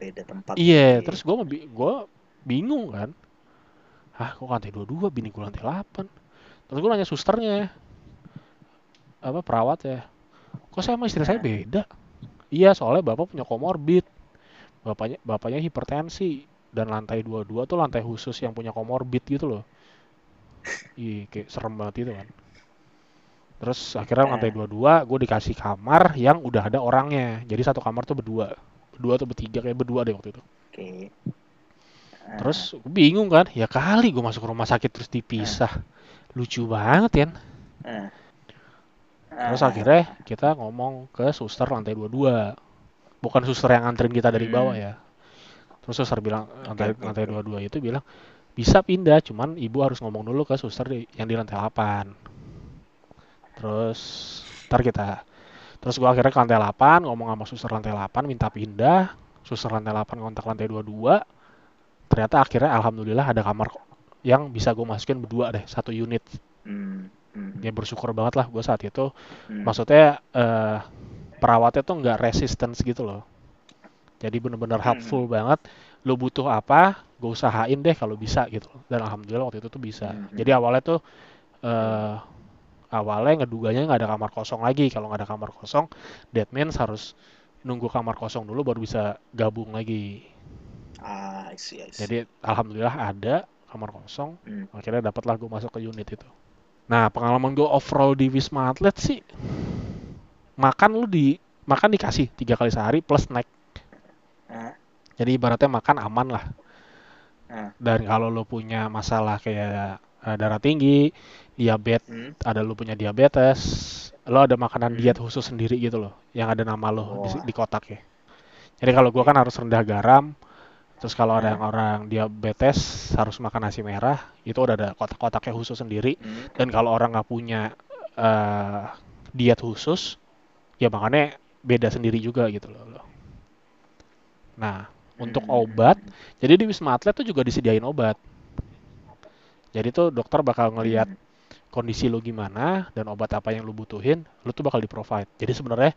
beda tempat. iya Oke. terus gue gue bingung kan. Ah kok lantai 22 bini gue lantai 8 terus gue nanya susternya apa perawat ya kok saya sama istri saya Nah. beda? Iya soalnya bapak punya komorbid. Bapaknya bapaknya hipertensi. Dan lantai 22 tuh lantai khusus yang punya komorbid gitu loh. Iya kayak serem banget itu kan. Terus akhirnya Nah. lantai 22 gue dikasih kamar yang udah ada orangnya. Jadi satu kamar tuh berdua berdua atau bertiga kayak berdua deh waktu itu Oke. Ah, Terus gue bingung kan, ya kali gue masuk rumah sakit terus dipisah. Lucu banget kan. ah. Terus akhirnya kita ngomong ke suster lantai 22. Bukan suster yang nganterin kita dari Hmm. bawah ya. Terus suster bilang lantai lantai. 22 itu bilang bisa pindah, cuman ibu harus ngomong dulu ke suster di- yang di lantai 8. Terus ntar kita Terus gua akhirnya ke lantai 8, ngomong sama suster lantai 8, minta pindah. Suster lantai 8 kontak lantai 22. Ternyata akhirnya alhamdulillah ada kamar yang bisa gue masukin berdua deh, satu unit. Hmm. Hmm. Ya bersyukur banget lah gue saat itu. Hmm. Maksudnya eh, perawatnya tuh nggak resistance gitu loh. Jadi bener-bener Hmm. helpful banget. Lu butuh apa, gue usahain deh kalau bisa gitu. Dan alhamdulillah waktu itu tuh bisa. Hmm. Jadi awalnya tuh eh awalnya ngeduganya nggak ada kamar kosong lagi. Kalau nggak ada kamar kosong, that means harus nunggu kamar kosong dulu baru bisa gabung lagi. Ah, I see, I see. Jadi alhamdulillah ada kamar kosong. Hmm. Akhirnya dapatlah gue masuk ke unit itu. Nah pengalaman gue overall di Wisma Atlet sih, makan lu di makan dikasih tiga kali sehari plus snack. Ah, Jadi ibaratnya makan aman lah. ah. Dan kalau lu punya masalah kayak eh, darah tinggi, diabetes, Hmm. ada lu punya diabetes, lo ada makanan Hmm. diet khusus sendiri gitu loh, yang ada nama lo di, Wah. di kotak ya. Jadi kalau gua kan harus rendah garam, terus kalau ada Ah. yang orang diabetes harus makan nasi merah, itu udah ada kotak-kotaknya khusus sendiri. Hmm. Dan kalau orang nggak punya eh, diet khusus, ya makannya beda sendiri juga gitu loh. Nah, untuk Hmm. obat, jadi di Wisma Atlet tuh juga disediain obat. Jadi tuh dokter bakal ngelihat Hmm. Kondisi lu gimana dan obat apa yang lu butuhin, lu tuh bakal di provide. Jadi sebenarnya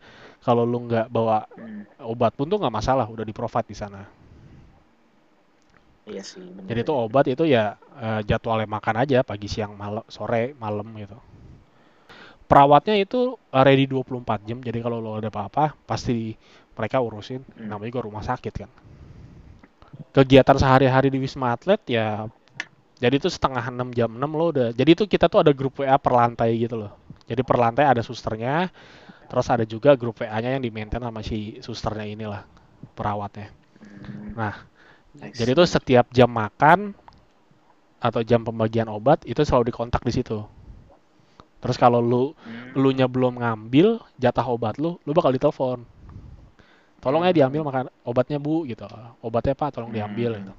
kalau lu nggak bawa Hmm. obat pun tuh nggak masalah, udah di provide di sana. Iya sih, bener. Jadi tuh obat itu ya eh, jadwalnya makan aja pagi, siang, malam, sore, malam gitu. Perawatnya itu ready 24 jam. Jadi kalau lo ada apa-apa pasti mereka urusin. Hmm. Namanya juga rumah sakit kan. Kegiatan sehari-hari di Wisma Atlet ya jadi itu setengah 6 jam 6 lo udah. Jadi itu kita tuh ada grup WA per lantai gitu loh. Jadi per lantai ada susternya, terus ada juga grup WA-nya yang di maintain sama si susternya inilah perawatnya. Hmm. Nah, I jadi itu setiap jam makan atau jam pembagian obat itu selalu dikontak di situ. Terus kalau lu Hmm. lu nya belum ngambil jatah obat lu, lu bakal ditelepon. Tolong ya Hmm. diambil makan obatnya Bu gitu. Obatnya Pak tolong diambil Hmm. gitu.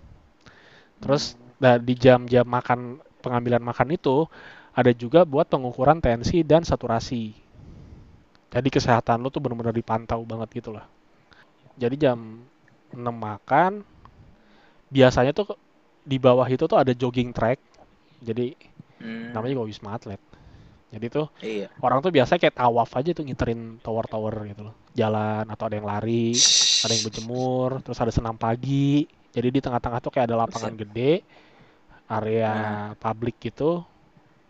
Terus nah, di jam-jam makan pengambilan makan itu ada juga buat pengukuran tensi dan saturasi. Jadi kesehatan lu tuh benar-benar dipantau banget gitu lah. Jadi jam 6 makan, biasanya tuh di bawah itu tuh ada jogging track. Jadi Hmm. namanya juga Wisma Atlet. Jadi tuh Iya. orang tuh biasa kayak tawaf aja tuh ngiterin tower-tower gitu loh. Jalan atau ada yang lari, ada yang berjemur, terus ada senam pagi. Jadi di tengah-tengah tuh kayak ada lapangan gede, area publik gitu.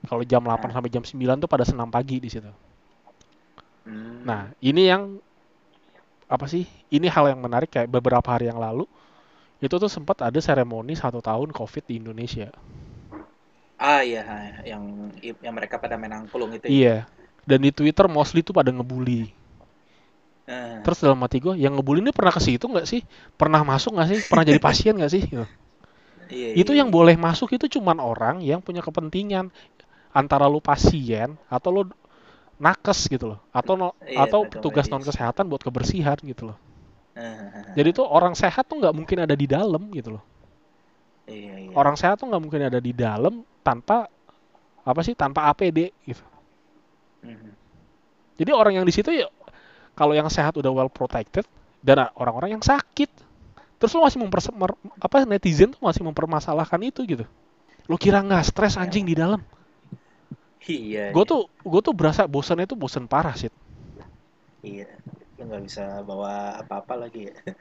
Kalau jam 8 sampai jam 9 tuh pada senam pagi di situ. Hmm. Nah, ini yang apa sih? Ini hal yang menarik kayak beberapa hari yang lalu itu tuh sempat ada seremoni satu tahun COVID di Indonesia. Ah iya, yang yang mereka pada main angklung itu. ya. Iya. Dan di Twitter mostly tuh pada ngebully. Ah. Terus dalam hati gue, yang ngebully ini pernah ke situ nggak sih? Pernah masuk nggak sih? Pernah jadi pasien nggak sih? Gitu. Iya, Itu iya, yang iya. boleh masuk itu cuman orang yang punya kepentingan antara lu pasien atau lu nakes gitu loh, atau no- Iya, atau petugas non kesehatan buat kebersihan gitu loh. Ah, Jadi tuh orang sehat tuh nggak mungkin ada di dalam gitu loh. iya, iya. Orang sehat tuh nggak mungkin ada di dalam tanpa apa sih? Tanpa APD gitu. Mhm. Jadi orang yang di situ ya kalau yang sehat udah well protected dan orang-orang yang sakit. Terus lu masih memper apa netizen tuh masih mempermasalahkan itu gitu. Lu kira nggak stres anjing di dalam? Iya. Gue iya. tuh gue tuh berasa bosannya tuh bosan parah sih. Iya. Lu nggak bisa bawa apa-apa lagi ya.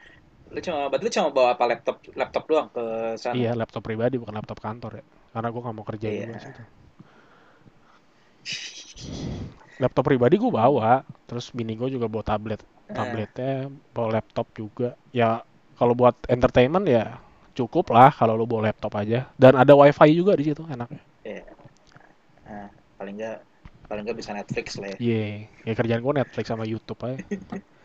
Lu cuma, berarti lu cuma bawa apa laptop laptop doang ke sana? Iya laptop pribadi bukan laptop kantor ya. Karena gue nggak mau kerja Iya. di situ. Laptop pribadi gue bawa, terus bini gue juga bawa tablet. Eh, Tabletnya bawa laptop juga. Ya kalau buat entertainment ya cukup lah kalau lu bawa laptop aja. Dan ada wifi juga di situ enaknya. iya. Nah, paling nggak paling nggak bisa Netflix lah ya. Iya, ya kerjaan gue Netflix sama YouTube aja.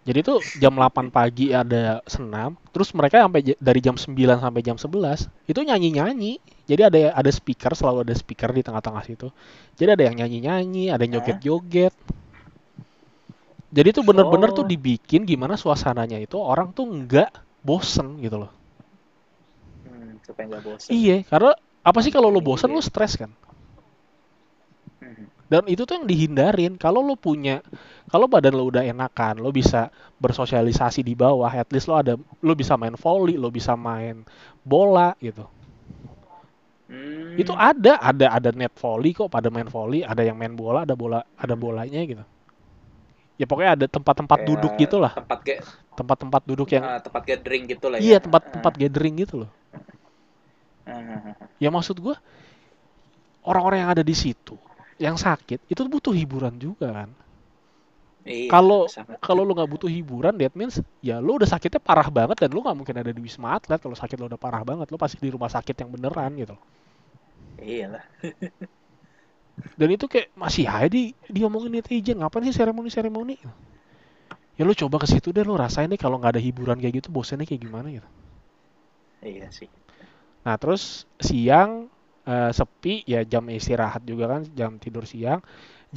Jadi tuh jam 8 pagi ada senam, terus mereka sampai dari jam 9 sampai jam 11 itu nyanyi-nyanyi. Jadi ada ada speaker, selalu ada speaker di tengah-tengah situ. Jadi ada yang nyanyi-nyanyi, ada yang joget-joget. Jadi tuh bener-bener tuh Oh. dibikin gimana suasananya itu orang tuh nggak bosen gitu loh. Hmm, supaya nggak bosan. Iya, karena apa sih kalau lo bosen Iya. lo stres kan? Mhm. Dan itu tuh yang dihindarin. Kalau lo punya, kalau badan lo udah enakan, lo bisa bersosialisasi di bawah. At least lo ada, lo bisa main volley, lo bisa main bola gitu. Hmm. Itu ada, ada, ada net volley kok. Pada main volley, ada yang main bola, ada bola, ada bolanya gitu. Ya pokoknya ada tempat-tempat duduk gitu lah tempat kayak tempat-tempat duduk yang ah, tempat gathering gitu lah iya ya tempat-tempat gathering gitu loh. Ah, ah, ah. ya maksud gua orang-orang yang ada di situ yang sakit itu butuh hiburan juga kan. Iya, kalau sangat. kalau lu nggak butuh hiburan that means ya lu udah sakitnya parah banget dan lu nggak mungkin ada di wisma atlet. Kalau sakit lu udah parah banget lu pasti di rumah sakit yang beneran gitu loh. iyalah dan itu kayak masih aja di diomongin netizen ngapain sih seremoni seremoni ya lu coba ke situ deh lu rasain deh kalau nggak ada hiburan kayak gitu bosannya kayak gimana gitu. Iya sih. Nah terus siang eh, sepi ya jam istirahat juga kan jam tidur siang.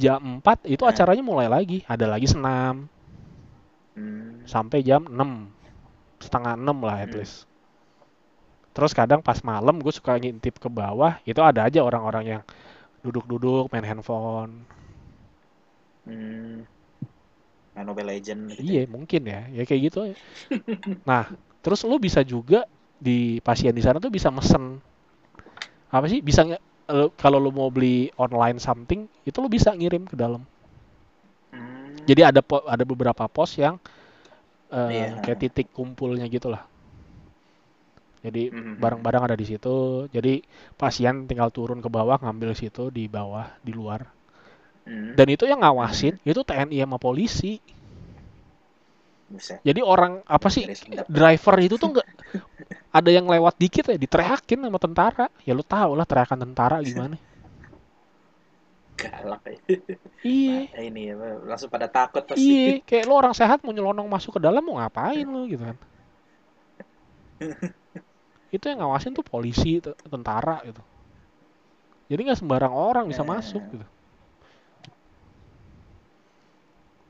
Jam 4 itu Nah. acaranya mulai lagi ada lagi senam. Hmm, sampai jam 6 setengah 6 lah at Hmm. least. Terus kadang pas malam gue suka ngintip ke bawah itu ada aja orang-orang yang duduk-duduk main handphone. Hmm. Main Mobile Legend gitu iya mungkin ya. Ya kayak gitu aja. nah terus lu bisa juga di pasien di sana tuh bisa mesen. Apa sih? Bisa kalau lu mau beli online something itu lu bisa ngirim ke dalam. Hmm, jadi ada ada beberapa pos yang eh, Iya. kayak titik kumpulnya gitulah jadi Mhm. barang-barang ada di situ. Jadi pasien tinggal turun ke bawah ngambil situ di bawah di luar. Hmm. dan itu yang ngawasin itu TNI sama polisi. Jadi orang apa sih driver itu tuh nggak ada yang lewat dikit ya diteriakin sama tentara. Ya lu tau lah teriakan tentara gimana. Galak ya. iya. Nah, ini ya, langsung pada takut pasti. iya kayak lu orang sehat mau nyelonong masuk ke dalam mau ngapain lu gitu kan itu yang ngawasin tuh polisi tentara gitu jadi nggak sembarang orang bisa Eh. masuk gitu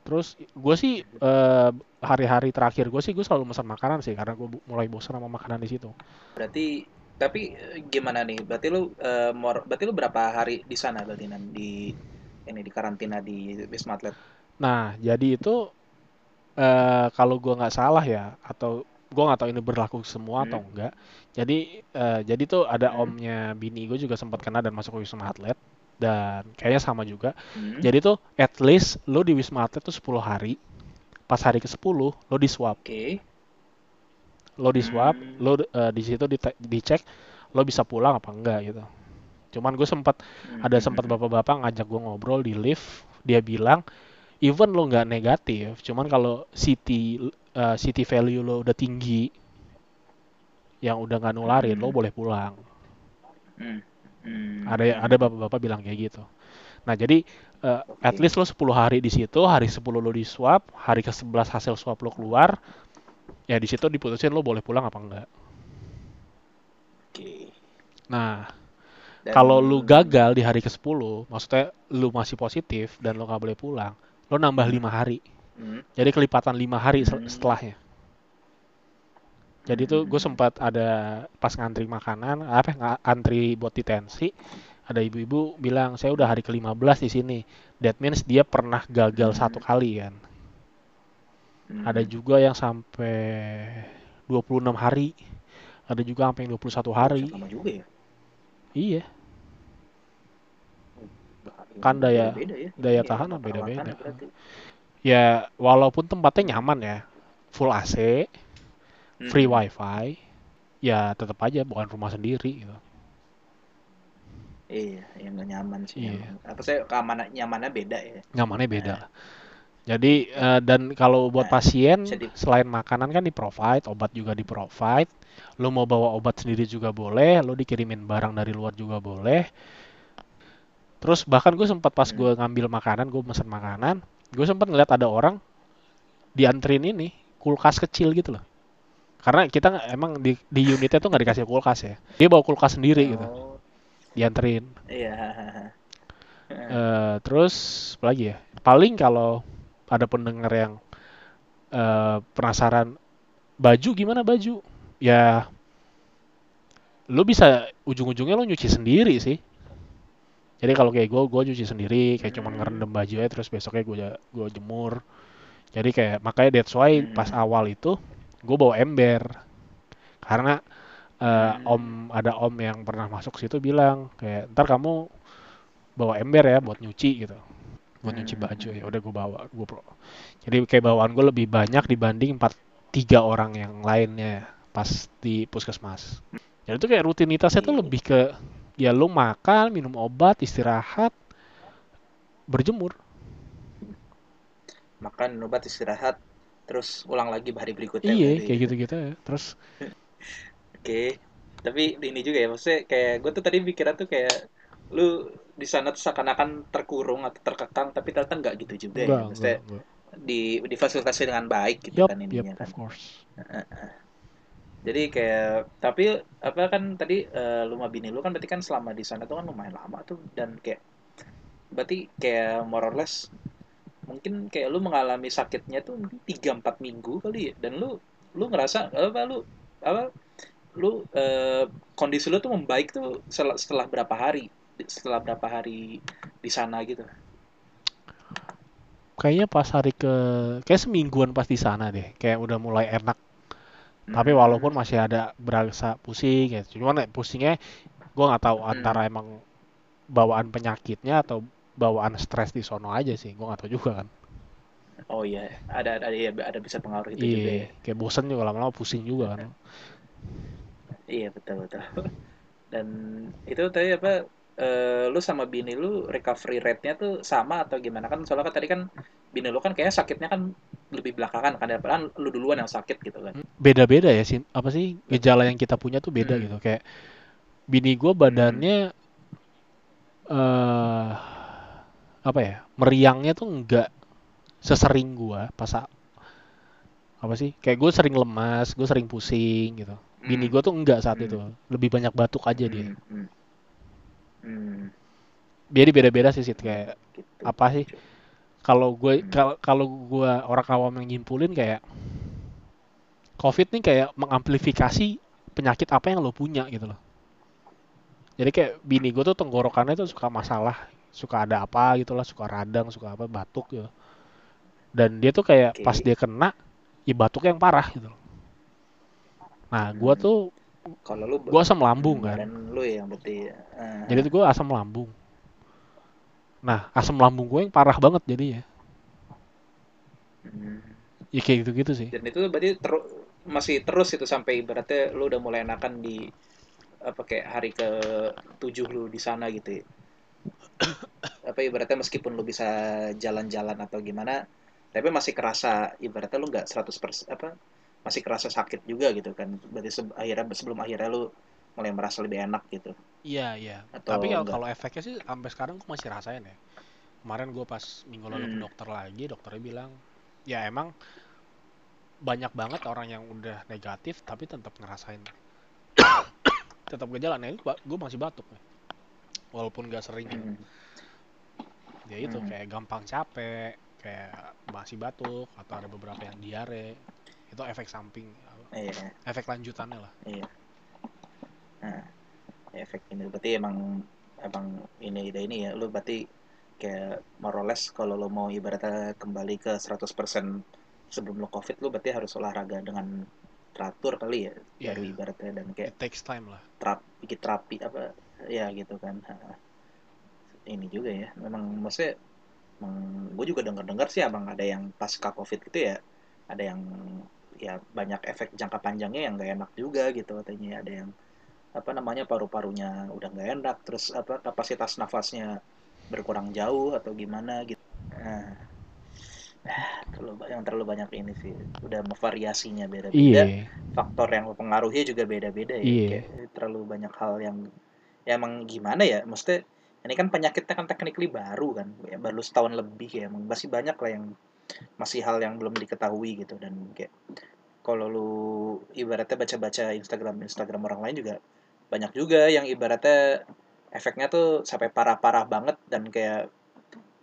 terus gue sih eh, hari-hari terakhir gue sih gue selalu pesan makanan sih karena gue mulai bosan sama makanan di situ Berarti tapi eh, gimana nih? Berarti lu eh, mor- berarti lu berapa hari di sana berarti Nan? di ini di karantina di Wisma Atlet? Nah, jadi itu eh kalau gua nggak salah ya, atau gua nggak tahu ini berlaku semua atau Hmm. enggak. Jadi eh, jadi tuh ada Hmm. omnya bini gue juga sempat kena dan masuk ke Wisma Atlet dan kayaknya sama juga. Hmm. Jadi tuh at least lo di Wisma Atlet tuh 10 hari. Pas hari ke-10 lo di swab. Oke. Lo di swab, Hmm. lo eh, di situ dicek lo bisa pulang apa enggak gitu. Cuman gue sempat ada Hmm. sempat bapak-bapak ngajak gue ngobrol di lift dia bilang even lo nggak negatif cuman kalau city uh, city value lo udah tinggi yang udah nggak nularin lo Hmm. boleh pulang Hmm. Hmm. ada ada bapak-bapak bilang kayak gitu nah jadi uh, Oke. at least lo 10 hari di situ hari 10 lo di swab hari ke 11 hasil swab lo keluar ya di situ diputusin lo boleh pulang apa enggak Oke. nah Dan- kalau lu gagal di hari ke-10 maksudnya lu masih positif dan lo nggak boleh pulang lo nambah lima hari Hmm. Jadi kelipatan lima hari Hmm. setelahnya. Jadi tuh gue Hmm. sempat ada pas ngantri makanan, apa nga- antri buat detensi, ada ibu-ibu bilang saya udah hari ke-15 di sini. That means dia pernah gagal Hmm. satu kali kan. Hmm. Ada juga yang sampai 26 hari. Ada juga sampai 21 hari. Lama juga ya. Iya. Kan daya- Beda-beda ya. daya Iya, tahan beda-beda. Ya walaupun tempatnya nyaman ya, full AC, Hmm. free wifi, ya tetap aja bukan rumah sendiri gitu. Iya, yang nyaman sih. Iya. Apa sih keamanan nyamannya beda ya? nyamannya beda lah. Jadi eh, dan kalau buat Nah, pasien di- selain makanan kan di provide, obat juga di provide. Lo mau bawa obat sendiri juga boleh, lo dikirimin barang dari luar juga boleh. Terus bahkan gue sempat pas Hmm. gue ngambil makanan, gue pesan makanan, gue sempat ngeliat ada orang diantrin ini kulkas kecil gitu loh. Karena kita emang di, di unitnya tuh nggak dikasih kulkas ya. Dia bawa kulkas sendiri gitu, Oh, dianterin. iya. Eh, terus apa lagi ya? Paling kalau ada pendengar yang eh, penasaran baju gimana baju? Ya lu bisa ujung-ujungnya lu nyuci sendiri sih. Jadi kalau kayak gue, gue nyuci sendiri, kayak cuman Hmm. ngerendam baju aja terus besoknya gue gue jemur. Jadi kayak makanya that's why Hmm. pas awal itu gue bawa ember karena Hmm. om ada om yang pernah masuk situ bilang kayak ntar kamu bawa ember ya buat nyuci gitu. buat nyuci baju ya udah gue bawa gue pro jadi kayak bawaan gue lebih banyak dibanding empat tiga orang yang lainnya pas di puskesmas jadi itu kayak rutinitasnya tuh Iya. lebih ke ya lu makan minum obat istirahat berjemur. Makan obat istirahat terus ulang lagi hari berikutnya iya kayak gitu-gitu ya terus. Oke, tapi ini juga ya, maksudnya kayak gue tuh tadi pikirnya tuh kayak lu di sana tuh seakan-akan terkurung atau terkekang, tapi ternyata nggak gitu juga ya. enggak Maksudnya enggak enggak di difasilitasi dengan baik gitu yup kan ininya kan. of course Jadi kayak tapi apa kan tadi eh, lu bini lu kan berarti kan selama di sana tuh kan lumayan lama tuh. Dan kayak berarti kayak more or less mungkin kayak lu mengalami sakitnya tuh mungkin 3 4 minggu kali ya. Dan lu lu ngerasa apa lu apa lu eh, kondisi lu tuh membaik tuh setelah, setelah berapa hari setelah berapa hari di sana gitu. kayaknya pas hari ke kayak semingguan pas di sana deh. Kayak udah mulai enak tapi Hmm. walaupun masih ada berasa pusing ya cuman ya pusingnya gue nggak tahu Hmm. antara emang bawaan penyakitnya atau bawaan stres di sono aja sih gue nggak tahu juga kan Oh iya, ada ada iya, ada bisa pengaruh itu juga ya. iya kayak bosen juga lama-lama pusing juga kan Iya betul betul. Dan itu tadi apa? Eh, lu sama bini lu recovery rate-nya tuh sama atau gimana kan? Soalnya kan tadi kan bini lu kan kayaknya sakitnya kan lebih belakangan kan, padahal lu duluan yang sakit gitu kan. beda-beda ya sih apa sih gejala yang kita punya tuh beda Hmm. gitu kayak bini gue badannya eh apa ya meriangnya tuh enggak sesering gua pas apa sih kayak gue sering lemas gue sering pusing gitu bini Hmm. gue tuh enggak saat Hmm. itu lebih banyak batuk aja dia Hmm, hmm. Hmm, jadi beda-beda sih Sid. kayak gitu. apa sih kalau gue Hmm. kalau kalau gue orang awam yang nyimpulin kayak covid nih kayak mengamplifikasi penyakit apa yang lo punya gitu loh jadi kayak bini gue tuh tenggorokannya tuh suka masalah suka ada apa gitu lah suka radang suka apa batuk gitu dan dia tuh kayak Oke. pas dia kena ya batuk yang parah gitu loh nah gue Hmm. tuh Kalau lu gue asam lambung kan? lu yang berarti eh, jadi tuh gue asam lambung. Nah asam lambung gue yang parah banget jadinya. Hmm. ya kayak gitu-gitu sih. Dan itu berarti teru- masih terus itu sampai ibaratnya lu udah mulai enakan di apa kayak hari ke tujuh lu di sana gitu ya. apa ibaratnya meskipun lu bisa jalan-jalan atau gimana tapi masih kerasa ibaratnya lu nggak 100% apa masih kerasa sakit juga gitu kan berarti se- akhirnya sebelum akhirnya lu mulai merasa lebih enak gitu Iya iya. Atau Tapi kalau efeknya sih sampai sekarang gue masih rasain ya. Kemarin gue pas minggu lalu ke Hmm. dokter lagi, dokternya bilang ya emang banyak banget orang yang udah negatif tapi tetap ngerasain tetap gejala. Nah, gue masih batuk nih. Walaupun gak sering. Hmm. Ya itu Hmm. kayak gampang capek, kayak masih batuk atau ada beberapa yang diare. Itu efek samping, iya. Efek lanjutannya lah. Iya. Nah, efek ini. Berarti emang emang ini ide ini ya. Lu berarti kayak more or less kalau lo mau ibaratnya kembali ke 100% sebelum lo covid lu berarti harus olahraga dengan teratur kali ya? Iya. baru ibaratnya dan kayak It takes time lah. terap bikin terapi apa ya gitu kan. Ini juga ya. Memang maksudnya gue juga dengar-dengar sih abang ada yang pasca covid gitu ya. Ada yang ya banyak efek jangka panjangnya yang gak enak juga gitu katanya ada yang apa namanya paru-parunya udah nggak enak terus apa kapasitas nafasnya berkurang jauh atau gimana gitu nah, ah, terlalu yang terlalu banyak ini sih udah variasinya beda-beda Iya. faktor yang mempengaruhi juga beda-beda ya Iya. kayak terlalu banyak hal yang ya emang gimana ya maksudnya ini kan penyakitnya kan technically baru kan ya, baru setahun lebih ya emang masih banyak lah yang masih hal yang belum diketahui gitu. Dan kayak kalau lu ibaratnya baca-baca Instagram Instagram orang lain juga banyak juga yang ibaratnya efeknya tuh sampai parah-parah banget. Dan kayak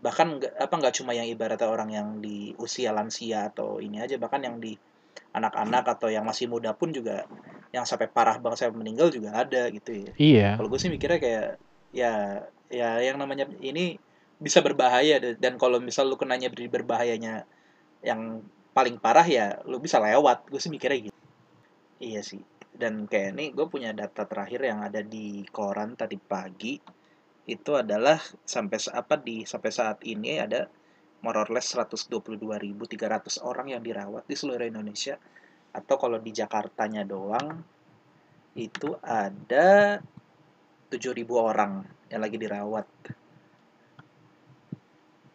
bahkan apa nggak cuma yang ibaratnya orang yang di usia lansia atau ini aja bahkan yang di anak-anak atau yang masih muda pun juga yang sampai parah banget sampai meninggal juga ada gitu ya. Iya. kalau gue sih mikirnya kayak ya ya yang namanya ini bisa berbahaya dan- kalau misal lu kenanya beri berbahayanya yang paling parah ya lu bisa lewat. Gue sih mikirnya gitu. Iya sih. Dan kayak ini gue punya data terakhir yang ada di koran tadi pagi. Itu adalah sampai apa di sampai saat ini ada more or less 122.300 orang yang dirawat di seluruh Indonesia. Atau kalau di Jakartanya doang itu ada 7.000 orang yang lagi dirawat.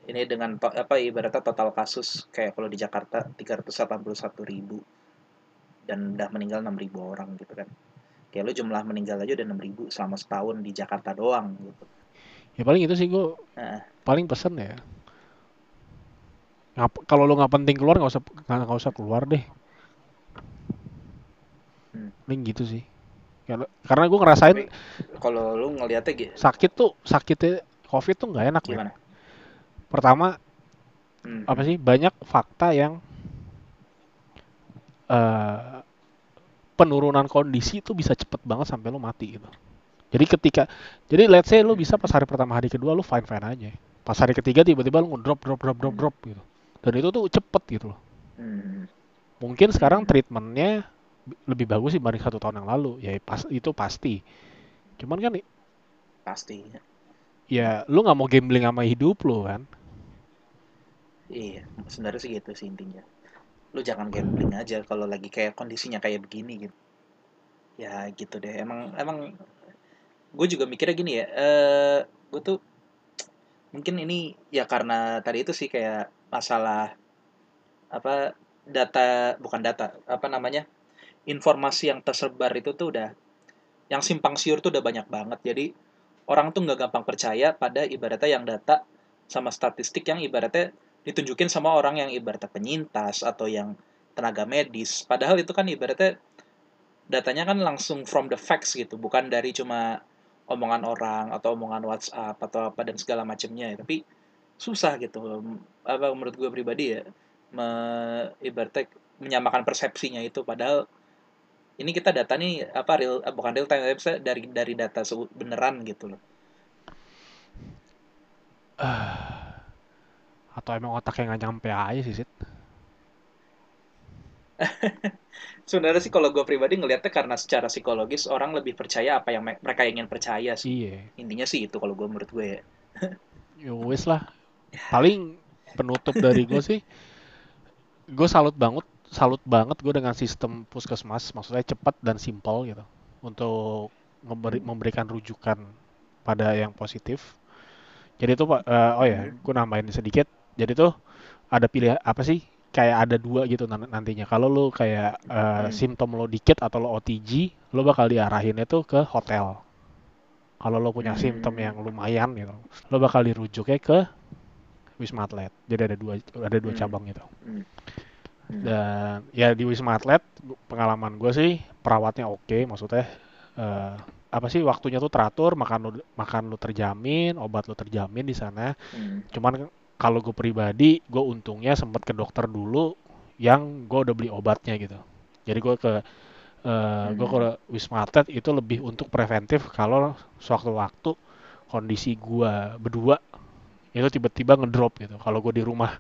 Ini dengan to, apa ibaratnya total kasus kayak kalau di Jakarta 381.000 dan udah meninggal 6.000 orang gitu kan. Kayak lu jumlah meninggal aja udah 6.000 selama setahun di Jakarta doang gitu. Ya paling itu sih gue nah. paling pesen ya. Kalau lu nggak penting keluar nggak usah nggak usah keluar deh. Hmm. Paling gitu sih. Karena gue ngerasain kalau lu ngeliatnya gitu. Sakit tuh, sakitnya COVID tuh nggak enak Gimana? Ya. Pertama hmm. apa sih? Banyak fakta yang uh, penurunan kondisi itu bisa cepet banget sampai lu mati gitu. Jadi ketika jadi let's say lu bisa pas hari pertama hari kedua lu fine fine aja. Pas hari ketiga tiba-tiba lu drop drop drop drop drop gitu. Dan itu tuh cepet gitu loh. Hmm. Mungkin sekarang treatmentnya lebih bagus sih dibanding satu tahun yang lalu ya pas itu pasti cuman kan pasti ya lu nggak mau gambling sama hidup lu kan iya sebenarnya sih gitu sih intinya. Lu jangan gambling aja kalau lagi kayak kondisinya kayak begini gitu. Ya gitu deh. Emang emang gue juga mikirnya gini ya eh gue tuh mungkin ini ya karena tadi itu sih kayak masalah apa data bukan data apa namanya informasi yang tersebar itu tuh udah yang simpang siur tuh udah banyak banget. Jadi orang tuh nggak gampang percaya pada ibaratnya yang data sama statistik yang ibaratnya ditunjukin sama orang yang ibaratnya penyintas atau yang tenaga medis. Padahal itu kan ibaratnya datanya kan langsung from the facts gitu bukan dari cuma omongan orang atau omongan WhatsApp atau apa dan segala macamnya. Tapi susah gitu apa menurut gue pribadi ya me, ibaratnya menyamakan persepsinya itu. Padahal ini kita data nih apa real eh, bukan real time tapi dari dari data beneran gitu loh. Uh, atau emang otaknya nggak nyampe aja sih sit sebenarnya sih kalau gue pribadi ngelihatnya karena secara psikologis orang lebih percaya apa yang mereka ingin percaya sih. Iya. intinya sih itu kalau gue menurut gue ya. Yo ya lah. Paling penutup dari gue sih gue salut banget salut banget gue dengan sistem puskesmas. Maksudnya cepat dan simpel gitu untuk memberi, memberikan rujukan pada yang positif. Jadi itu pak uh, oh ya gue nambahin sedikit jadi tuh ada pilihan apa sih kayak ada dua gitu nantinya kalau lo kayak uh, hmm. simptom lo dikit atau lo OTG lo bakal diarahinnya tuh ke hotel kalau lo punya hmm. simptom yang lumayan gitu lo bakal dirujuknya ke wisma atlet jadi ada dua ada dua hmm. cabang gitu hmm. Hmm. Dan ya di Wisma Atlet pengalaman gue sih perawatnya oke, okay, maksudnya uh, apa sih waktunya tuh teratur, makan lu makan lu terjamin, obat lu terjamin di sana. Hmm. Cuman kalau gue pribadi, gue untungnya sempat ke dokter dulu yang gue udah beli obatnya gitu. Jadi gue ke uh, hmm. gue ke Wisma Atlet itu lebih untuk preventif kalau sewaktu-waktu kondisi gue berdua itu tiba-tiba ngedrop gitu. Kalau gue di rumah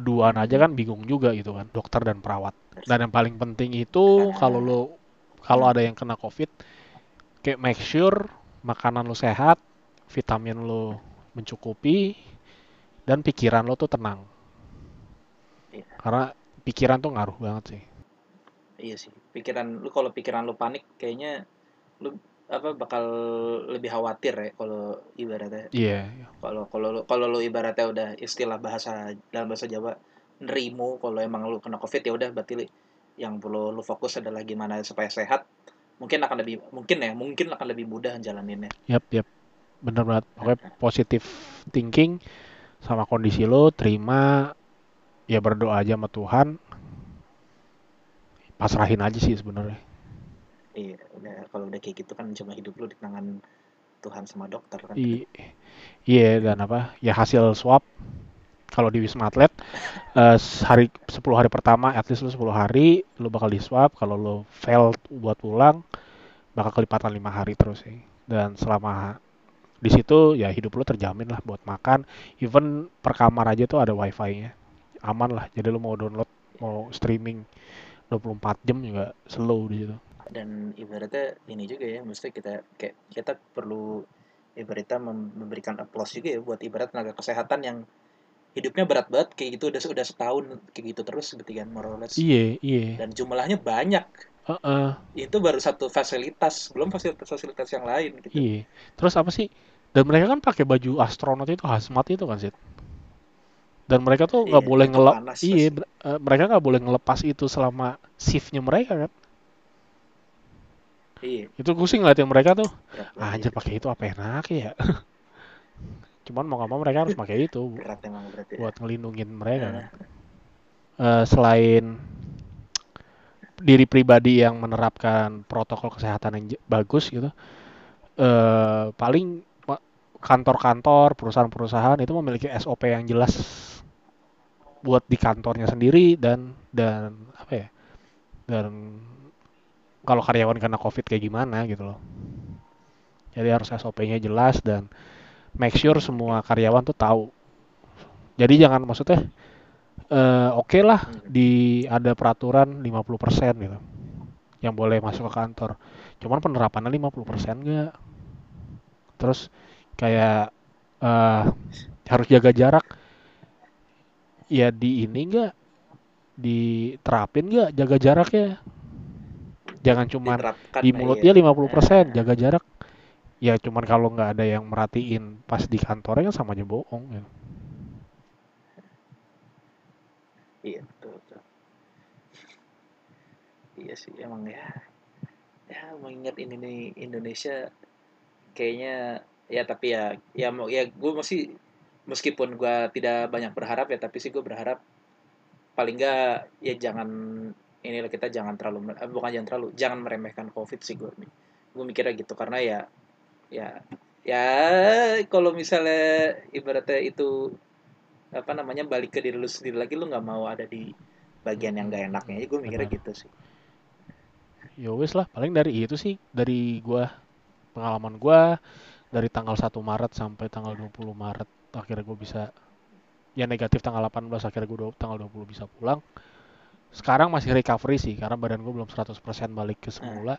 berduaan aja kan bingung juga gitu kan dokter dan perawat dan yang paling penting itu kalau lo kalau ada yang kena covid kayak make sure makanan lo sehat vitamin lo mencukupi dan pikiran lo tuh tenang iya. karena pikiran tuh ngaruh banget sih iya sih pikiran lu kalau pikiran lu panik kayaknya lu apa bakal lebih khawatir ya kalau ibaratnya. Iya. Yeah. Kalau kalau kalau lu ibaratnya udah istilah bahasa dalam bahasa Jawa nerimo kalau emang lu kena covid ya udah berarti yang perlu lu fokus adalah gimana supaya sehat mungkin akan lebih mungkin ya mungkin akan lebih mudah jalaninnya. Yap yap bener banget pokoknya positif thinking sama kondisi lo terima ya berdoa aja sama Tuhan. Pasrahin aja sih sebenarnya. Iya udah kalau udah kayak gitu kan cuma hidup lu di tangan Tuhan sama dokter kan. I iya dan apa ya hasil swab. Kalau di Wisma Atlet uh, hari 10 hari pertama at least lu 10 hari lu bakal di swab kalau lu fail buat pulang bakal kelipatan lima hari terus sih. Dan selama di situ ya hidup lu terjamin lah buat makan. Even per kamar aja tuh ada wifi-nya. Aman lah. Jadi lu mau download mau streaming 24 jam juga slow di situ. Dan ibaratnya ini juga ya mesti kita kayak kita perlu ibaratnya memberikan applause juga ya buat ibarat tenaga kesehatan yang hidupnya berat banget kayak gitu. Udah udah setahun kayak gitu terus gitu kan morales iya iya. Dan jumlahnya banyak uh -uh. itu baru satu fasilitas belum fasilitas fasilitas yang lain gitu. Iya. Terus apa sih? Dan mereka kan pakai baju astronot itu hazmat itu kan sih dan mereka tuh nggak Iya, boleh panas iya eh, mereka nggak boleh ngelepas itu selama shiftnya mereka kan? Iya. Itu gue sih ngeliatin mereka tuh berat ah, anjir pakai itu apa enak ya? Cuman mau nggak mau mereka harus pakai itu berat emang berat ya. buat ngelindungin mereka kan. Nah, Eh, selain diri pribadi yang menerapkan protokol kesehatan yang bagus gitu eh paling kantor-kantor perusahaan-perusahaan itu memiliki SOP yang jelas buat di kantornya sendiri dan dan apa ya dan kalau karyawan kena covid kayak gimana gitu loh. Jadi harus SOP-nya jelas dan make sure semua karyawan tuh tahu. Jadi jangan maksudnya eh, oke lah hmm. di ada peraturan 50% gitu yang boleh masuk ke kantor. Cuman penerapannya 50% enggak terus kayak eh, harus jaga jarak. Ya di ini enggak diterapin enggak jaga jaraknya? Jangan cuman diterapkan di ya, mulutnya iya. 50% jaga jarak. Ya cuman kalau nggak ada yang merhatiin pas di kantornya kan sama aja bohong ya. Iya betul, betul. iya sih emang ya ya mengingat ini nih Indonesia kayaknya ya tapi ya ya mau ya gue masih meskipun gue tidak banyak berharap ya tapi sih gue berharap paling enggak ya jangan inilah kita jangan terlalu eh, bukan jangan terlalu jangan meremehkan covid sih gue gue mikirnya gitu karena ya ya ya kalau misalnya ibaratnya itu apa namanya balik ke diri lu sendiri lagi lu nggak mau ada di bagian yang gak enaknya gue mikirnya Benar. gitu sih ya wes lah paling dari itu sih dari gua pengalaman gua dari tanggal 1 Maret sampai tanggal 20 Maret akhirnya gue bisa ya negatif tanggal 18 akhirnya gue tanggal 20 bisa pulang sekarang masih recovery sih karena badan gue belum 100% balik ke semula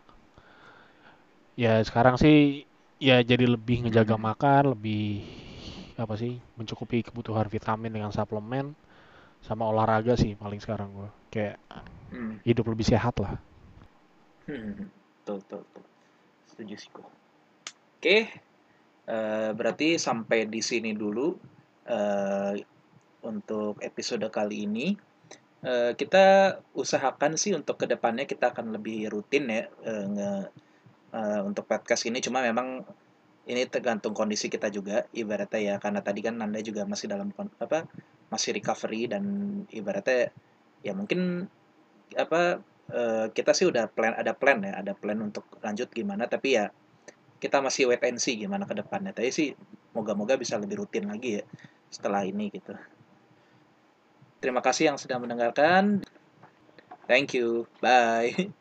ya sekarang sih ya jadi lebih ngejaga Hmm. makan lebih apa sih mencukupi kebutuhan vitamin dengan suplemen sama olahraga sih paling sekarang gue kayak hmm. hidup lebih sehat lah Hmm. Betul, betul, betul. Setuju sih gue. Oke, eh, berarti sampai di sini dulu eh, untuk episode kali ini. Eh, kita usahakan sih untuk ke depannya kita akan lebih rutin ya eh, nge- eh, untuk podcast ini. Cuma memang ini tergantung kondisi kita juga. Ibaratnya ya. Karena tadi kan Anda juga masih dalam apa masih recovery dan ibaratnya ya mungkin apa eh, kita sih udah plan ada plan ya ada plan untuk lanjut gimana. Tapi ya kita masih wait and see gimana ke depannya. Tapi sih moga-moga bisa lebih rutin lagi ya setelah ini gitu. Terima kasih yang sudah mendengarkan. Thank you. Bye